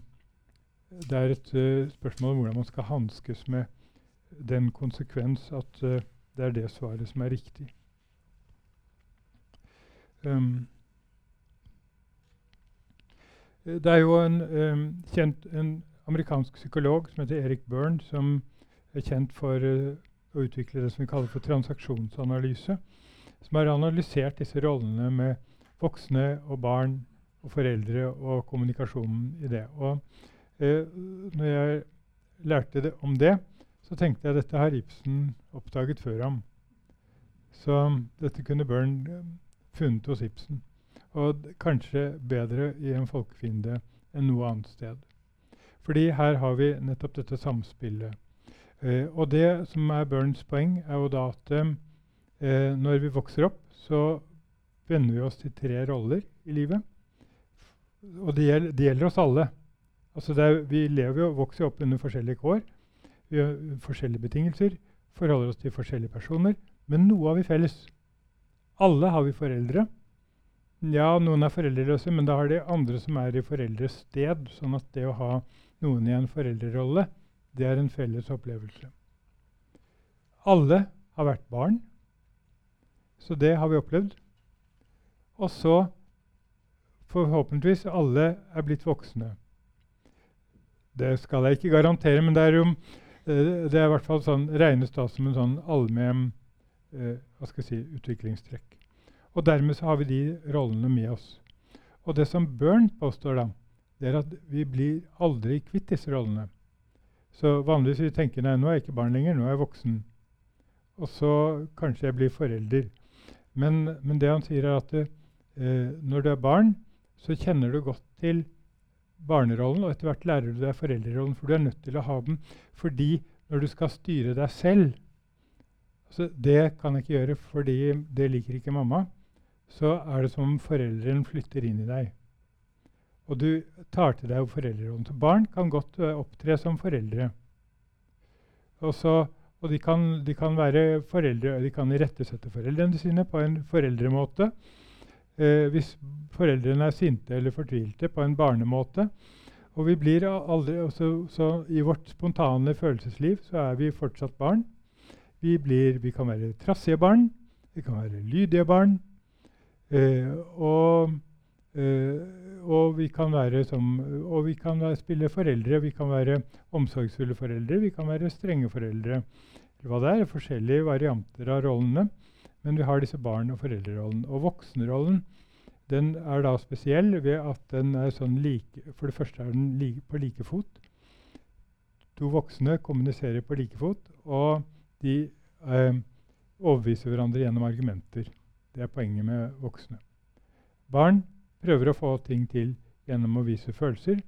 det er et uh, spørsmål om hvordan man skal hanskes med den konsekvens at uh, det er det svaret som er riktig. Um, det er jo en, um, kjent, en amerikansk psykolog som heter Erik Byrne, som er kjent for uh, å utvikle det som vi kaller for transaksjonsanalyse. Som har analysert disse rollene med voksne og barn og foreldre og kommunikasjonen i det. Og eh, når jeg lærte det om det, så tenkte jeg at dette har Ibsen oppdaget før ham. Så dette kunne Byrne uh, funnet hos Ibsen. Og kanskje bedre i en folkefiende enn noe annet sted. Fordi her har vi nettopp dette samspillet. Uh, og det som er Burns poeng, er jo da at uh, når vi vokser opp, så venner vi oss til tre roller i livet. Og det gjelder, det gjelder oss alle. Altså er, vi lever og vokser opp under forskjellige kår. Vi har forskjellige betingelser, forholder oss til forskjellige personer. Men noe har vi felles. Alle har vi foreldre. Ja, noen er foreldreløse, men da har de andre som er i foreldres sted. Sånn at det å ha noen i en foreldrerolle, det er en felles opplevelse. Alle har vært barn, så det har vi opplevd. Og så forhåpentligvis alle er blitt voksne. Det skal jeg ikke garantere, men det er jo Eh, det er i hvert fall sånn, regnes da som en sånn allmenn eh, hva skal jeg si, utviklingstrekk. Og dermed så har vi de rollene med oss. Og det som Børn påstår, da, det er at vi blir aldri kvitt disse rollene. Så vanligvis vi tenker nei, nå er jeg ikke barn lenger, nå er jeg voksen. Og så kanskje jeg blir forelder. Men, men det han sier, er at eh, når du er barn, så kjenner du godt til barnerollen, og etter hvert lærer du deg foreldrerollen, for du er nødt til å ha den. Fordi når du skal styre deg selv altså Det kan jeg ikke gjøre fordi det liker ikke mamma. Så er det som om forelderen flytter inn i deg. Og du tar til deg foreldrerollen. Så barn kan godt uh, opptre som foreldre. Og, så, og de, kan, de, kan, være foreldre, de kan irettesette foreldrene sine på en foreldremåte eh, hvis foreldrene er sinte eller fortvilte på en barnemåte. Og vi blir aldri, også, så I vårt spontane følelsesliv så er vi fortsatt barn. Vi, blir, vi kan være trassige barn, vi kan være lydige barn. Eh, og, eh, og, vi kan være som, og vi kan være, spille foreldre. Vi kan være omsorgsfulle foreldre, vi kan være strenge foreldre. Hva det er, forskjellige varianter av rollene. Men vi har disse barn- og foreldrerollen. Og voksenrollen den er da spesiell ved at den er sånn like For det første er den like, på like fot. To voksne kommuniserer på like fot, og de eh, overbeviser hverandre gjennom argumenter. Det er poenget med voksne. Barn prøver å få ting til gjennom å vise følelser.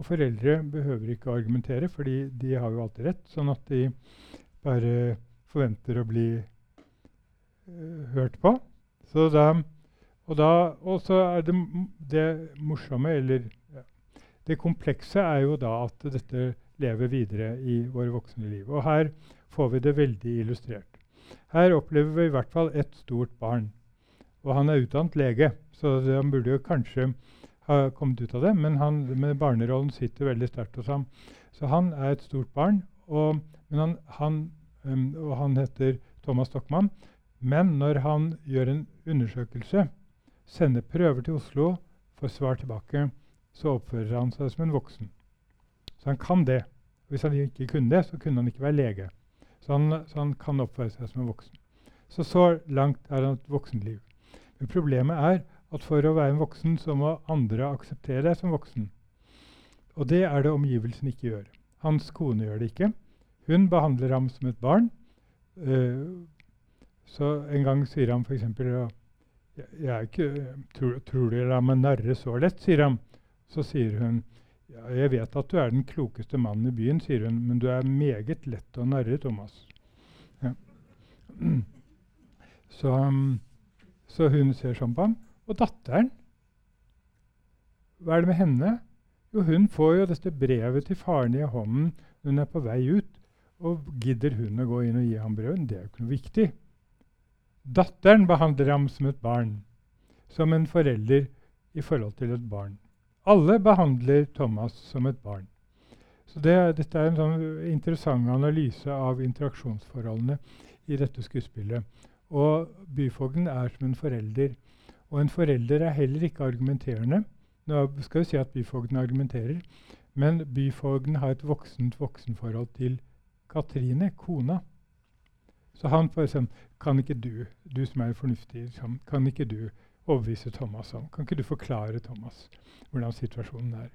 Og foreldre behøver ikke å argumentere, fordi de har jo alltid rett. Sånn at de bare forventer å bli uh, hørt på. Så da, og, da, så er det, det morsomme, eller ja, det komplekse, er jo da at dette lever videre i våre voksne liv. Og her får vi det veldig illustrert. Her opplever vi i hvert fall et stort barn. Og han er utdannet lege, så han burde jo kanskje ha kommet ut av det, men han, med barnerollen sitter veldig sterkt hos ham. Så han er et stort barn, og, men han, han, um, og han heter Thomas Stockmann. Men når han gjør en undersøkelse, sender prøver til Oslo, får svar tilbake, så oppfører han seg som en voksen. Så han kan det. Hvis han ikke kunne det, så kunne han ikke være lege. Så han, så han kan oppføre seg som en voksen. Så så langt er han et voksenliv. Men problemet er at for å være en voksen, så må andre akseptere deg som voksen. Og det er det omgivelsene ikke gjør. Hans kone gjør det ikke. Hun behandler ham som et barn. Uh, så en gang sier han f.eks.: jeg, jeg ikke, tror, tror du lar meg narre så lett?' sier han. Så sier hun ja, 'Jeg vet at du er den klokeste mannen i byen', sier hun, 'men du er meget lett å narre, Thomas'. Ja. Så, um, så, hun ser sånn på ham. Og datteren Hva er det med henne? Jo, hun får jo dette brevet til faren i hånden når hun er på vei ut. Og gidder hun å gå inn og gi ham brevet? Det er jo ikke noe viktig. Datteren behandler ham som et barn, som en forelder i forhold til et barn. Alle behandler Thomas som et barn. Så det, Dette er en sånn interessant analyse av interaksjonsforholdene i dette skuespillet. Og byfogden er som en forelder. Og en forelder er heller ikke argumenterende. Nå skal vi si at byfogden argumenterer, men byfogden har et voksent voksenforhold til Katrine, kona. Så han får sånn Kan ikke du, du som er fornuftig, kan ikke du overbevise Thomas om? Kan ikke du forklare Thomas hvordan situasjonen er?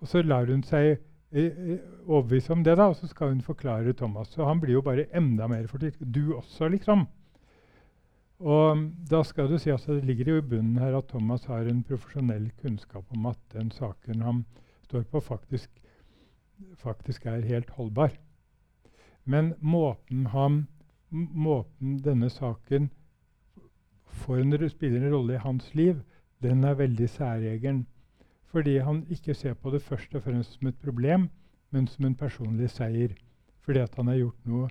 Og så lar hun seg eh, eh, overbevise om det, da, og så skal hun forklare Thomas. Så han blir jo bare enda mer fortvilet. Du også, liksom. Og da skal du si at Det ligger jo i bunnen her at Thomas har en profesjonell kunnskap om at den saken han står på, faktisk, faktisk er helt holdbar. Men måten, han, måten denne saken en, spiller en rolle i hans liv, den er veldig særegen. Fordi han ikke ser på det først og fremst som et problem, men som en personlig seier. Fordi at han har gjort noe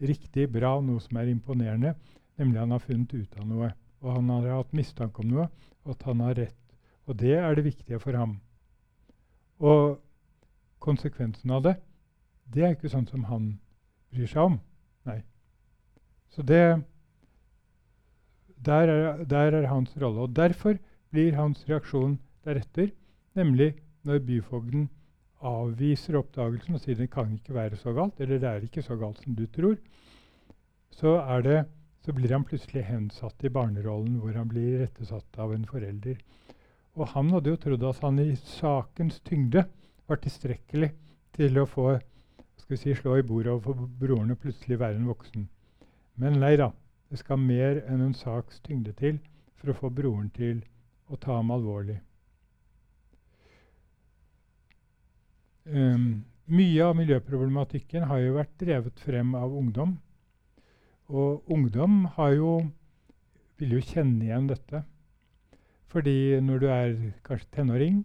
riktig bra, noe som er imponerende. Nemlig han har funnet ut av noe. Og han har hatt mistanke om noe, og at han har rett. Og det er det viktige for ham. Og konsekvensen av det, det er ikke sånn som han bryr seg om. Nei. Så det der er, der er hans rolle. Og Derfor blir hans reaksjon deretter, nemlig når byfogden avviser oppdagelsen og sier det kan ikke være så galt, eller det er ikke så galt som du tror, så, er det, så blir han plutselig hensatt i barnerollen, hvor han blir rettesatt av en forelder. Og han hadde jo trodd at han i sakens tyngde var tilstrekkelig til å få skal vi si, slå i bordet og få broren å plutselig være en voksen. Men nei da. Det skal mer enn en saks tyngde til for å få broren til å ta ham alvorlig. Um, mye av miljøproblematikken har jo vært drevet frem av ungdom. Og ungdom jo, vil jo kjenne igjen dette. Fordi når du er kanskje tenåring,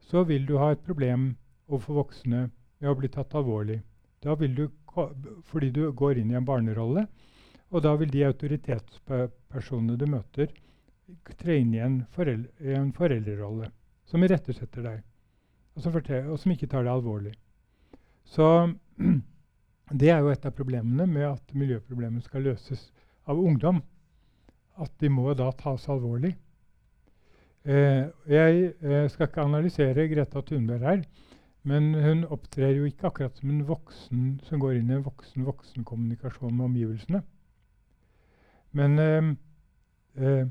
så vil du ha et problem overfor voksne med å bli tatt alvorlig. Du, fordi du går inn i en barnerolle, og da vil de autoritetspersonene du møter, tre inn i en, forel en foreldrerolle som irettesetter deg, og som, og som, ikke tar det alvorlig. Så det er jo et av problemene med at miljøproblemet skal løses av ungdom. At de må da tas alvorlig. Eh, jeg eh, skal ikke analysere Greta Thunberg her, men hun opptrer jo ikke akkurat som en voksen som går inn i en voksen-voksen-kommunikasjon med omgivelsene. Men eh, eh,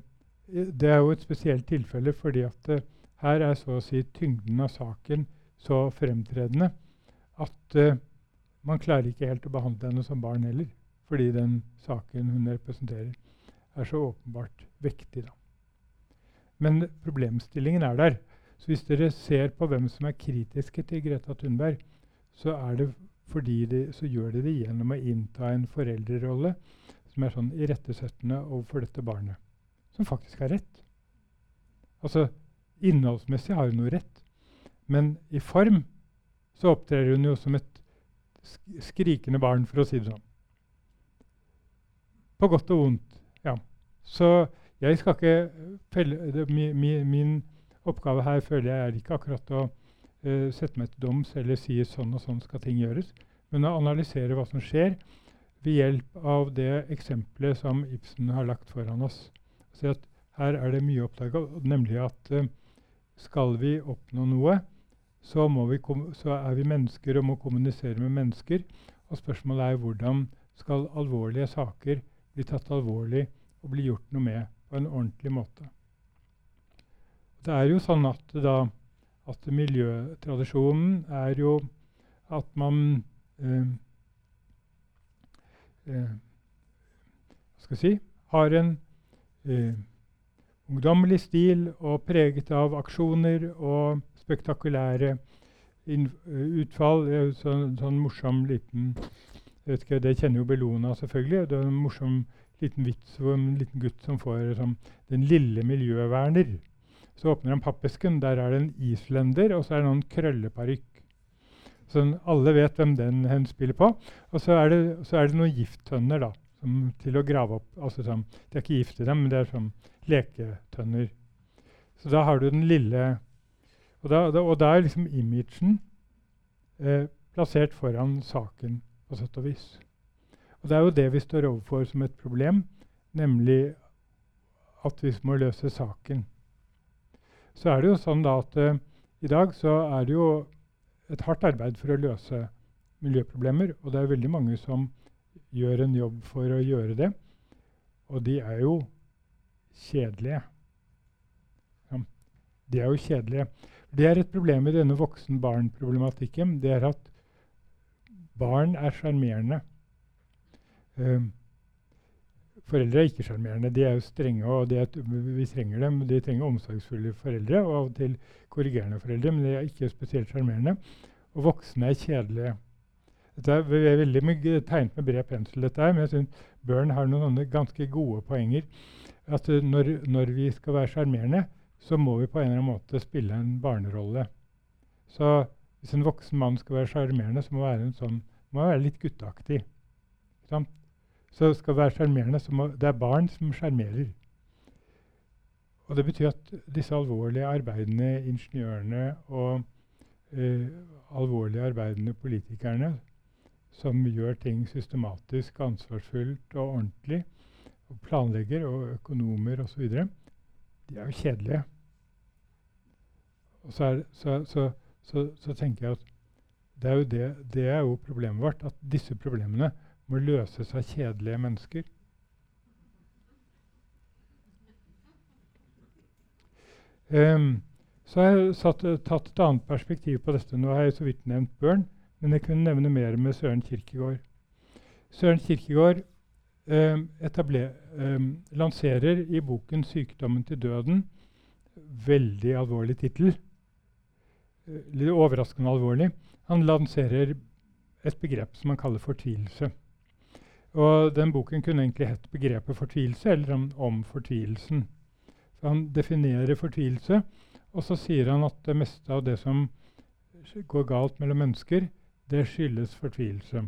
det er jo et spesielt tilfelle fordi at eh, her er så å si tyngden av saken så fremtredende at eh, man klarer ikke helt å behandle henne som barn heller. Fordi den saken hun representerer, er så åpenbart vektig. Da. Men problemstillingen er der. Så hvis dere ser på hvem som er kritiske til Greta Thunberg, så, de, så gjør de det gjennom å innta en foreldrerolle som er sånn irettesettende overfor dette barnet, som faktisk har rett. Altså, Innholdsmessig har hun noe rett, men i form så opptrer hun jo som et skrikende barn, for å si det sånn. På godt og vondt. ja. Så jeg skal ikke felle, min, min, oppgave her føler jeg er ikke akkurat å uh, sette meg til doms eller si sånn og sånn skal ting gjøres, men å analysere hva som skjer ved hjelp av det eksempelet som Ibsen har lagt foran oss. Så her er det mye å oppdage, nemlig at uh, skal vi oppnå noe, så, vi så, er vi mennesker og må kommunisere med mennesker. Og spørsmålet er hvordan skal alvorlige saker bli tatt alvorlig og bli gjort noe med på en ordentlig måte. Det er jo sånn at, da, at miljøtradisjonen er jo at man eh, eh, skal si, har en eh, ungdommelig stil og preget av aksjoner og spektakulære utfall. Det er sånn, sånn morsom liten ikke, Det kjenner jo Bellona selvfølgelig. Det er en morsom liten vits om en liten gutt som får som, 'Den lille miljøverner'. Så åpner han pappesken. Der er det en islender, og så er det noen krølleparykk. Så alle vet hvem den hen spiller på. Og så er det, så er det noen gifttønner da, som, til å grave opp. Altså, som, det er ikke gift i dem, men det er sånn leketønner. Så da har du den lille Og da, da, og da er liksom imagen eh, plassert foran saken, på sett og vis. Og Det er jo det vi står overfor som et problem, nemlig at vi må løse saken. Så er det jo sånn da at uh, i dag så er det jo et hardt arbeid for å løse miljøproblemer. Og det er veldig mange som gjør en jobb for å gjøre det. Og de er jo kjedelige. Ja, de er jo kjedelige. Det er et problem i denne voksen-barn-problematikken. Det er at barn er sjarmerende. Um, foreldre er ikke sjarmerende. De er jo strenge, og er, vi trenger dem. De trenger omsorgsfulle foreldre og av og til korrigerende foreldre, men de er ikke spesielt sjarmerende. Og voksne er kjedelige. Dette er veldig mye tegnet med bred pensel, dette her, men jeg syns Børn har noen ganske gode poenger at når, når, vi skal være sjarmerende, så må vi på en eller annen måte spille en barnerolle. Så hvis en voksen mann skal være sjarmerende, så må han sånn, være litt gutteaktig. Så skal være sjarmerende, så må, det er barn som sjarmerer. Og det betyr at disse alvorlige arbeidende ingeniørene og eh, alvorlige arbeidende politikerne som gjør ting systematisk, ansvarsfullt og ordentlig, og planlegger og økonomer osv., de er jo kjedelige. Og så, er, så, så, så, tenker jeg at det er, det, det er, jo problemet vårt, at disse problemene må løses av kjedelige mennesker. Um, så har jeg satt, tatt et annet perspektiv på dette. Nå har jeg så vidt nevnt Børn, men jeg kunne nevne mer med Søren Kirkegård. Søren Kirkegård eh, um, lanserer i boken 'Sykdommen til døden' veldig alvorlig tittel. Eh, litt overraskende alvorlig. Han lanserer et begrep som han kaller fortvilelse. Og den boken kunne egentlig hett 'Begrepet fortvilelse' eller om, om fortvilelsen. Så han definerer fortvilelse, og så sier han at det meste av det som går galt mellom mennesker, det skyldes fortvilelse.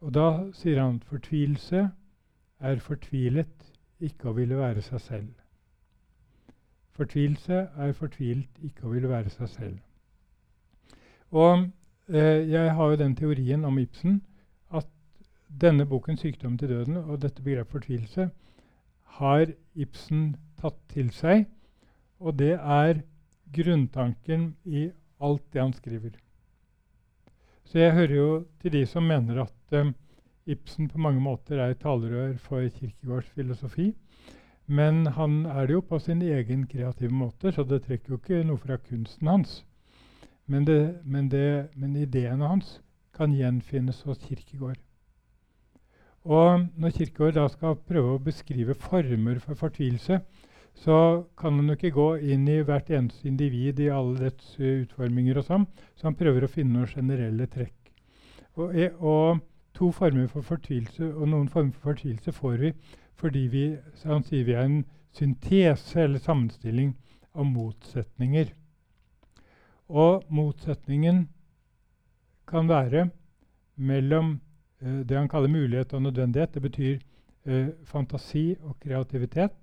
Og da sier han at fortvilelse er fortvilet ikke å ville være seg selv. Fortvilelse er fortvilt ikke å ville være seg selv. Og eh, jeg har jo den teorien om Ibsen at denne boken 'Sykdom til døden' og dette begrepet fortvilelse har Ibsen tatt til seg. Og det er grunntanken i alt det han skriver. Så jeg hører jo til de som mener at um, Ibsen på mange måter er et talerør for Kirkegårds filosofi. Men han er det jo på sin egen kreative måte, så det trekker jo ikke noe fra kunsten hans. Men, det, men, det, men ideene hans kan gjenfinnes hos Kirkegård. Og når Kirkegård da skal prøve å beskrive former for fortvilelse, så kan han jo ikke gå inn i hvert eneste individ i alle dets uh, utforminger. og sånn, Så han prøver å finne noen generelle trekk. Og, og, to former for fortvilelse og noen former for fortvilelse får vi fordi vi, han sier vi er en syntese eller sammenstilling av motsetninger. Og motsetningen kan være mellom eh, det han kaller mulighet og nødvendighet. Det betyr eh, fantasi og kreativitet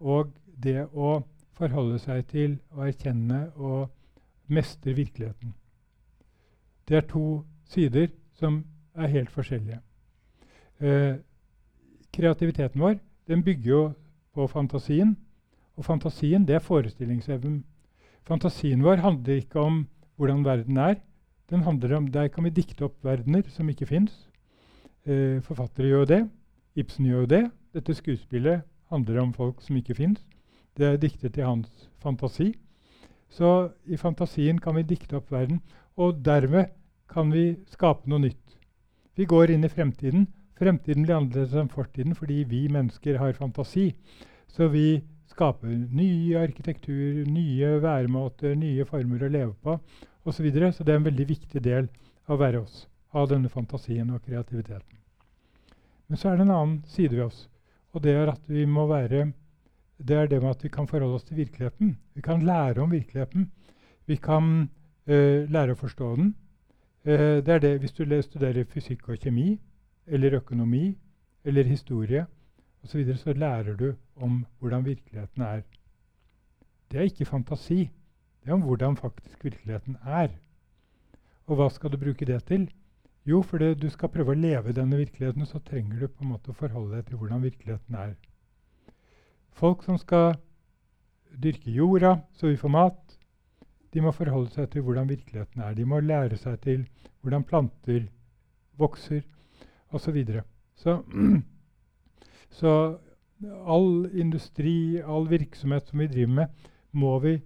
og det å forholde seg til å erkjenne og mestre virkeligheten. Det er to sider som er helt forskjellige. eh, kreativiteten vår den bygger jo på fantasien. Og fantasien, det er forestillingsevnen. Fantasien vår handler ikke om hvordan verden er. Den handler om, Der kan vi dikte opp verdener som ikke fins. Eh, forfattere gjør det. Ibsen gjør det. Dette skuespillet handler om folk som ikke fins. Det er diktet i hans fantasi. Så i fantasien kan vi dikte opp verden, og dermed kan vi skape noe nytt. Vi går inn i fremtiden. Fremtiden blir annerledes enn fortiden fordi vi mennesker har fantasi. Så vi skaper nye arkitektur, nye væremåter, nye former å leve på osv. Så, videre. så det er en veldig viktig del av å være oss. av denne fantasien og kreativiteten. Men så er det en annen side ved oss. Og det er at vi må være det er det med at vi kan forholde oss til virkeligheten. Vi kan lære om virkeligheten. Vi kan uh, lære å forstå den. Uh, det er det Hvis du studerer fysikk og kjemi, eller økonomi, eller historie osv., så, så lærer du om hvordan virkeligheten er. Det er ikke fantasi. Det er om hvordan faktisk virkeligheten er. Og hva skal du bruke det til? Jo, fordi du skal prøve å leve denne virkeligheten, så trenger du på en måte å forholde deg til hvordan virkeligheten er. Folk som skal dyrke jorda så vi får mat, de må forholde seg til hvordan virkeligheten er. De må lære seg til hvordan planter vokser osv. Så, videre. så Så all industri, all virksomhet som vi driver med, må vi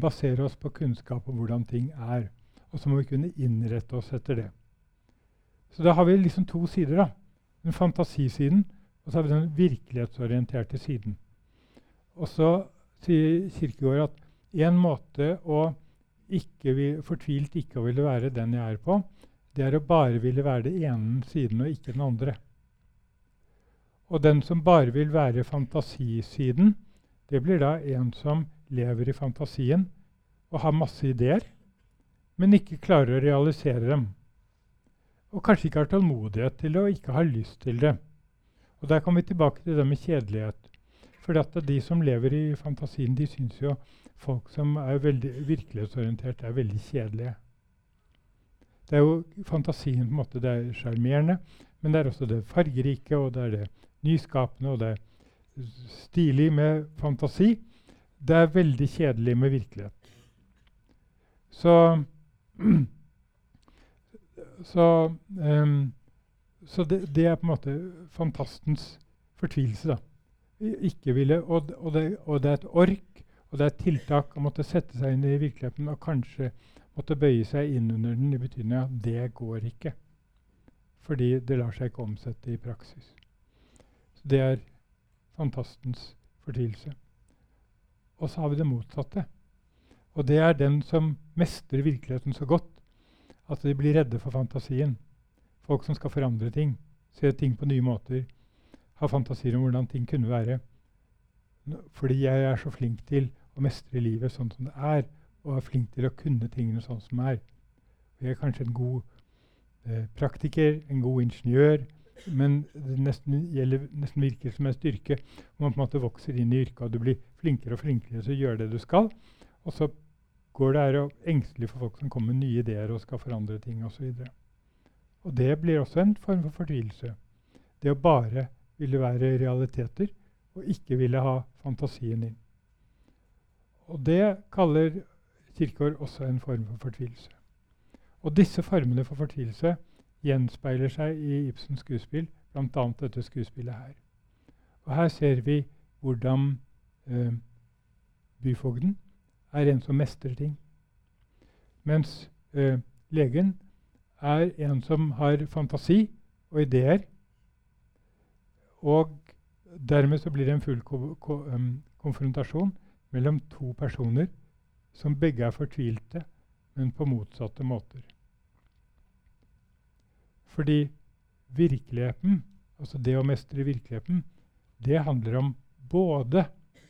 basere oss på kunnskap om hvordan ting er. Og så må vi kunne innrette oss etter det. Så da har vi liksom to sider. da. Den fantasisiden, og så har vi den virkelighetsorienterte siden. Og så sier Kirkegård at en måte å ikke vil, fortvilt ikke å ville være den jeg er på, det er å bare ville være det ene siden og ikke den andre. Og den som bare vil være fantasisiden, det blir da en som lever i fantasien og har masse ideer, men ikke klarer å realisere dem. Og kanskje ikke har tålmodighet til det og ikke har lyst til det. Og Der kommer vi tilbake til det med kjedelighet. For de som lever i fantasien, de syns jo folk som er veldig virkelighetsorientert, er veldig kjedelige. Det er jo fantasien på en måte, det er sjarmerende, men det er også det fargerike, og det er det nyskapende, og det er stilig med fantasi. Det er veldig kjedelig med virkelighet. Så Så, um, så det, det, er på en måte fantastens fortvilelse, da ikke ville og, og, det, og, det, er et ork, og det er et tiltak å måtte sette seg inn i virkeligheten og kanskje måtte bøye seg inn under den i betydning at det går ikke. Fordi det lar seg ikke omsette i praksis. Det er fantastens fortvilelse. Og så har vi det motsatte. Og det er den som mestrer virkeligheten så godt at de blir redde for fantasien. Folk som skal forandre ting, se ting på nye måter ha fantasier om hvordan ting kunne være. Fordi jeg er så flink til å mestre livet sånn som det er, og er flink til å kunne tingene sånn som det er. Jeg er kanskje en god eh, praktiker, en god ingeniør, men det nesten, gjelder, nesten virker som en styrke. Man på en måte vokser inn i yrket, og du blir flinkere og flinkere til å gjøre det du skal. Og så går det her og engstelig for folk som kommer med nye ideer og skal forandre ting osv. Og, og det blir også en form for fortvilelse. Det å bare ville være realiteter, og ikke ville ha fantasien inn. Og Det kaller Kirkeår også en form for fortvilelse. Og disse formene for fortvilelse gjenspeiler seg i Ibsens skuespill, bl.a. dette skuespillet her. Og Her ser vi hvordan eh, byfogden er en som mestrer ting. Mens eh, legen er en som har fantasi og ideer, og dermed så blir det en full ko ko konfrontasjon mellom to personer som begge er fortvilte, men på motsatte måter. Fordi virkeligheten, altså det å mestre virkeligheten, det handler om både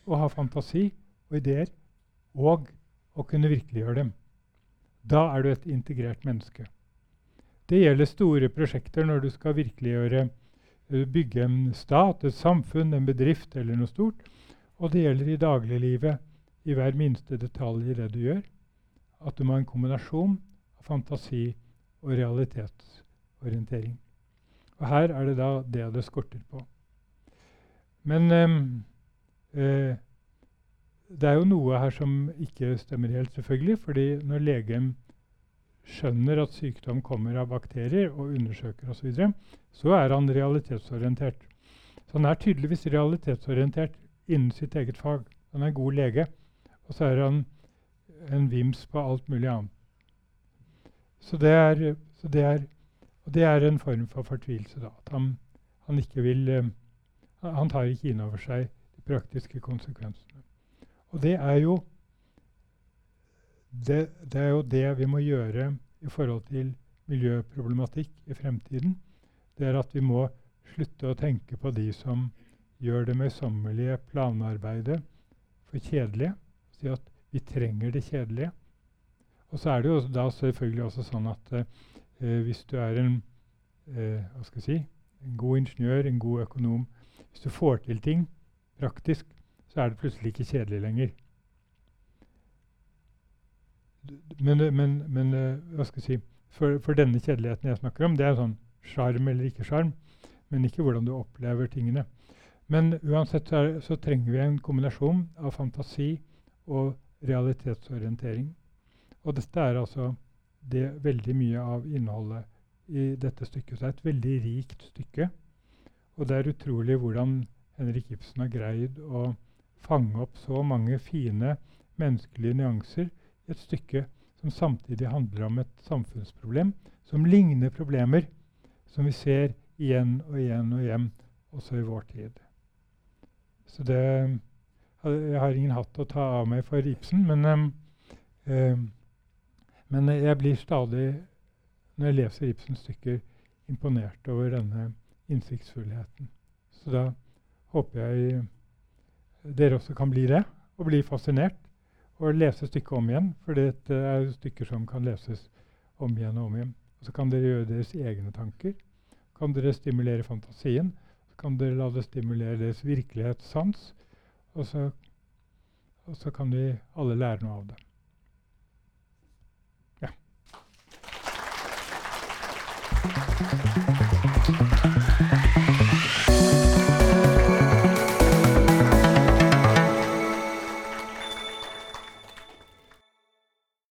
å ha fantasi og ideer og å kunne virkeliggjøre dem. Da er du et integrert menneske. Det gjelder store prosjekter når du skal virkeliggjøre Eh, bygge en stat, et samfunn, en bedrift eller noe stort. Og det gjelder i dagliglivet, i hver minste detalj i det du gjør. At du må ha en kombinasjon av fantasi og realitetsorientering. Og her er det da det det skorter på. Men um, eh, det er jo noe her som ikke stemmer helt, selvfølgelig. fordi når legen skjønner at sykdom kommer av bakterier, og undersøker osv., så, videre, så er han realitetsorientert. Så han er tydeligvis realitetsorientert innen sitt eget fag. Han er en god lege. Og så er han en vims på alt mulig annet. Så det er, så det er, og det er en form for fortvilelse. da, At han, han ikke vil uh, Han tar ikke inn over seg de praktiske konsekvensene. Og det er jo det, det, er jo det vi må gjøre i forhold til miljøproblematikk i fremtiden. Det er at vi må slutte å tenke på de som gjør det møysommelige planarbeidet for kjedelige. Si at vi trenger det kjedelige. Og så er det jo da selvfølgelig også sånn at eh, hvis du er en, eh, hva skal jeg si, en god ingeniør, en god økonom Hvis du får til ting praktisk, så er det plutselig ikke kjedelig lenger. Men, men, men eh, hva skal jeg si, for, for, denne kjedeligheten jeg snakker om, det er sånn sjarm eller ikke sjarm, men ikke hvordan du opplever tingene. Men uansett så, er, så trenger vi en kombinasjon av fantasi og realitetsorientering. Og dette er altså det veldig mye av innholdet i dette stykket. Så det er et veldig rikt stykke. Og det er utrolig hvordan Henrik Ibsen har greid å fange opp så mange fine menneskelige nyanser i et stykke som samtidig handler om et samfunnsproblem som ligner problemer som vi ser igjen og igjen og igjen også i vår tid. Så det Jeg har ingen hatt å ta av meg for Ibsen, men um, um, men jeg blir stadig, når jeg leser Ibsens stykker, imponert over denne innsiktsfullheten. Så da håper jeg dere også kan bli det, og bli fascinert. Og lese stykket om igjen, for det er stykker som kan leses om igjen og om igjen. Og så kan dere gjøre deres egne tanker. Kan dere stimulere fantasien. Så kan dere la det stimulere deres virkelighetssans. Og så, og så kan vi alle lære noe av det. Thank you.